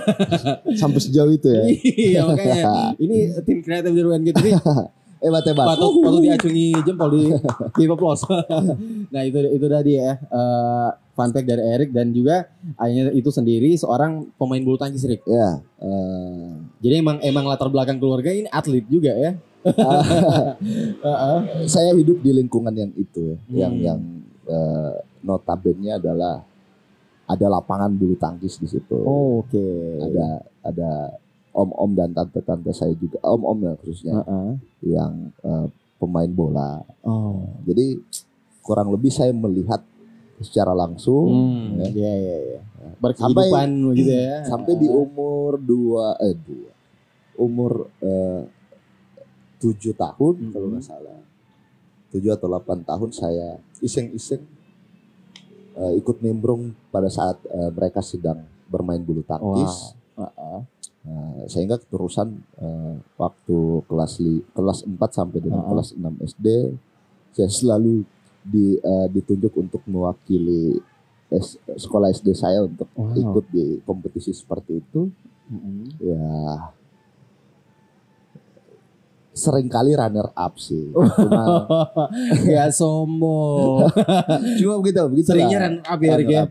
Sampai sejauh itu ya? Iya makanya. Ini tim kreatif dari UNG TV hebat hebat patut patut diacungi jempol di di plus. nah itu itu tadi ya eh, fun fact dari Erik dan juga ayahnya itu sendiri seorang pemain bulu tangkis Erik. ya eh, Jadi emang emang latar belakang keluarga ini atlet juga ya. Heeh. saya hidup di lingkungan yang itu ya yang Hmm. yang eh, notabene adalah ada lapangan bulu tangkis di situ Oh, Oke. ada ada om-om dan tante-tante saya juga om-om ya khususnya Heeh. yang eh, pemain bola Oh. jadi kurang lebih saya melihat secara langsung Hmm, ya. iya iya iya. Berkehidupan gitu ya. sampai di umur dua eh dua umur eh, tujuh tahun Mhm. kalau nggak salah tujuh atau delapan tahun saya iseng-iseng eh, ikut nimbrung pada saat eh, mereka sedang bermain bulu tangkis Nah, sehingga keterusan eh, waktu kelas li, kelas 4 sampai dengan Ah. kelas 6 SD saya selalu di, eh, ditunjuk untuk mewakili S- sekolah SD saya untuk Wow. ikut di kompetisi seperti itu Mm-mm. ya sering kali runner up sih cuma Gak sombong. cuma begitu begitu Seringnya run up ya Erik ya.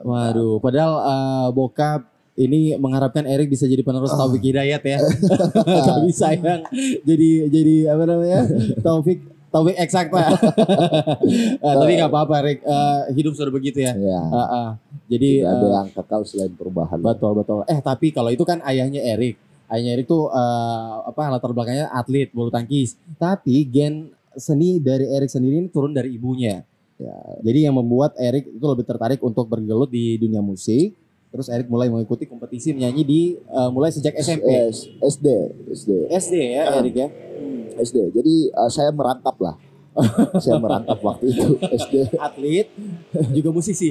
Waduh, padahal eh, bokap ini mengharapkan Erik bisa jadi penerus Ah. Taufik Hidayat ya. Tapi sayang jadi jadi apa namanya? Taufik Taufik eksakta. Eh, tapi nggak apa-apa Erik, Eh, hidup sudah begitu ya. ya Ah, ah. Jadi tidak ada eh, yang kekal selain perubahan betul betul. Eh tapi kalau itu kan ayahnya Erik. Ayahnya Erik tuh eh, apa latar belakangnya atlet bulu tangkis. Tapi gen seni dari Erik sendiri ini turun dari ibunya. Ya. Jadi yang membuat Erik itu lebih tertarik untuk bergelut di dunia musik. Terus Erik mulai mengikuti kompetisi menyanyi di eh, mulai sejak SMP. S- SD SD SD ya Ah. Erik ya. SD jadi eh, saya merangkap lah saya merangkap waktu itu SD Atlet juga musisi.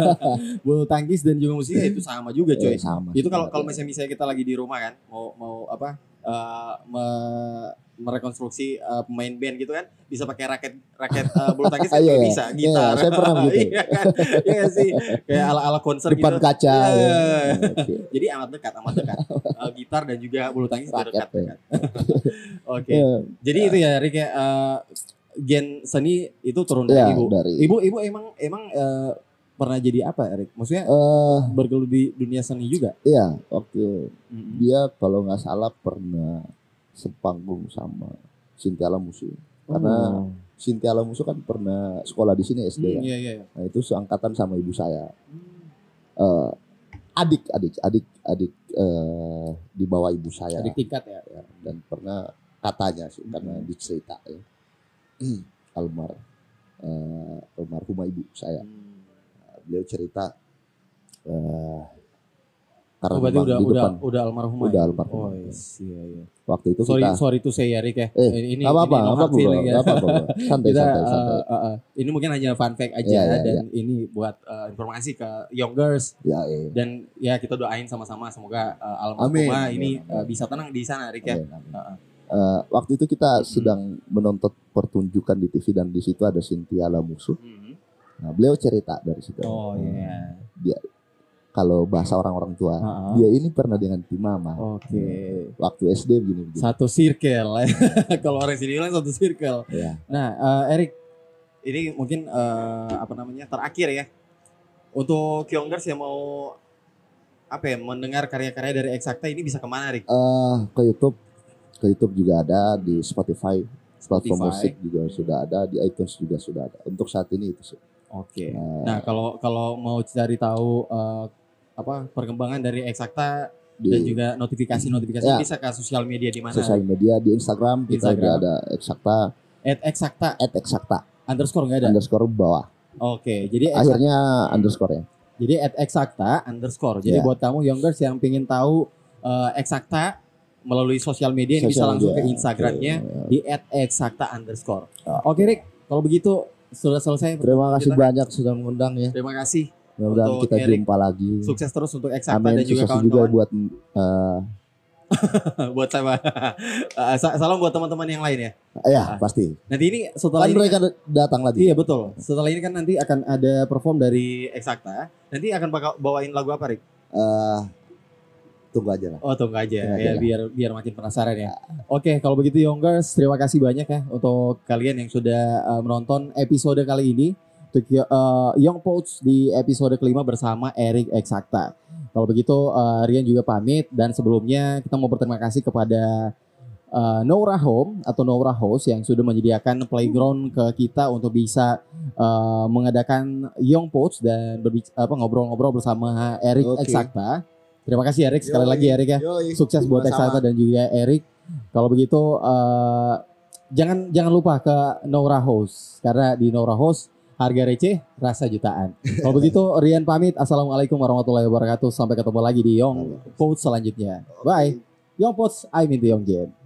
bulu tangkis dan juga musisi itu sama juga coy. Eh, sama itu kalau kalau misalnya kita lagi di rumah kan mau mau apa eh, me- merekonstruksi eh, pemain band gitu kan bisa pakai raket raket eh, bulu tangkis kan Iya, juga iya. bisa Iya, gitar saya pernah begitu. iya kan iya sih kayak ala ala konser depan gitu kaca Iya. ya. Oke. jadi amat dekat amat dekat Eh, gitar dan juga bulu tangkis Raket, dekat, ya. dekat. oke Ya, jadi itu ya Rick ya eh, gen seni itu turun dari ya, ibu dari ibu ibu emang emang eh, pernah jadi apa Rick maksudnya eh bergelut di dunia seni juga iya waktu Mm-mm. dia kalau nggak salah pernah sepanggung sama Cynthia Lamusu karena Oh. Cynthia Lamusu kan pernah sekolah di sini SD Hmm, ya iya iya iya. nah itu seangkatan sama ibu saya Eh, adik adik adik adik eh, di bawah ibu saya Adik tingkat ya. ya, dan pernah katanya sih karena Hmm. dicerita ya almar eh, almarhumah ibu saya Hmm. Beliau cerita eh karena Oh, berarti udah di udah depan udah almarhumah. udah ya? almarhumah Oh yes, iya iya. waktu itu Sorry kita sorry tuh saya Rick ya. eh ini nggak apa-apa ini hard apa-apa feeling ya. nggak apa-apa santai Kita santai santai eh, eh, eh, ini mungkin hanya fun fact aja Iya, iya, dan ini buat eh, informasi ke youngers ya eh dan ya kita doain sama-sama semoga Amin. almarhumah ini amin. eh, bisa tenang di sana Rick ya. amin, amin. Heeh. Eh, waktu itu kita sedang menonton pertunjukan di TV dan di situ ada Cynthia Lamusu Mhm. Nah beliau cerita dari situ Oh iya. kalau bahasa orang-orang tua Heeh. dia ini pernah dengan tim mama Oke. waktu SD begini begini Satu circle. Kalau orang sini bilang satu circle. ya Nah, eh, Erik, ini mungkin eh, apa namanya terakhir ya untuk youngers yang mau apa ya mendengar karya-karya dari Exacta ini bisa ke mana, Rik? Eh, ke YouTube ke YouTube juga ada di Spotify Spotify. platform musik juga sudah ada di iTunes juga sudah ada untuk saat ini itu sih Oke. Eh, Nah, kalau kalau mau cari tahu eh, apa perkembangan dari Exacta di dan juga notifikasi-notifikasi Ya. bisa ke sosial media di mana? sosial media di Instagram kita Instagram. ada eksakta At Exacta at eksakta underscore nggak ada. underscore bawah Oke, jadi Exacta, akhirnya underscore ya jadi at Exacta underscore. Jadi Ya. buat kamu youngers yang pengen tahu eh, Exacta melalui sosial media ini bisa langsung ke. Instagramnya Oke. di @exacta underscore. Ah. Oke Rick, kalau begitu sudah selesai. terima kasih Kita- banyak sudah mengundang ya Terima kasih. mudah-mudahan kita Erik. jumpa lagi Sukses terus untuk amin dan juga sukses juga kawan-kawan. buat eh, buat sama. Sa- salam buat teman-teman yang lain ya. ya pasti Nanti ini setelah kan ini mereka datang lagi Iya betul. Setelah ini kan nanti akan ada perform dari Exacta. Nanti akan bakal bawain lagu apa Rick? Eh, tunggu aja lah Oh tunggu aja Tunggu ya aja. biar biar makin penasaran ya. Oke kalau begitu Youngers terima kasih banyak ya untuk kalian yang sudah uh, menonton episode kali ini untuk uh, Young Poach di episode kelima bersama Eric Exacta. Kalau begitu uh, Rian juga pamit dan sebelumnya kita mau berterima kasih kepada uh, Nora Home atau Nora House yang sudah menyediakan playground ke kita untuk bisa uh, mengadakan Young Poach dan apa ngobrol-ngobrol bersama Eric. Exacta. Terima kasih Eric sekali Yoi. lagi Eric ya Yoi, sukses buat. Exacta dan juga Eric. Kalau begitu eh, jangan jangan lupa ke Nora House karena di Nora House harga receh rasa jutaan. Kalau begitu Rian pamit. Assalamualaikum warahmatullahi wabarakatuh. Sampai ketemu lagi di Young Post selanjutnya. Bye. Young Post, I'm in the Young Game.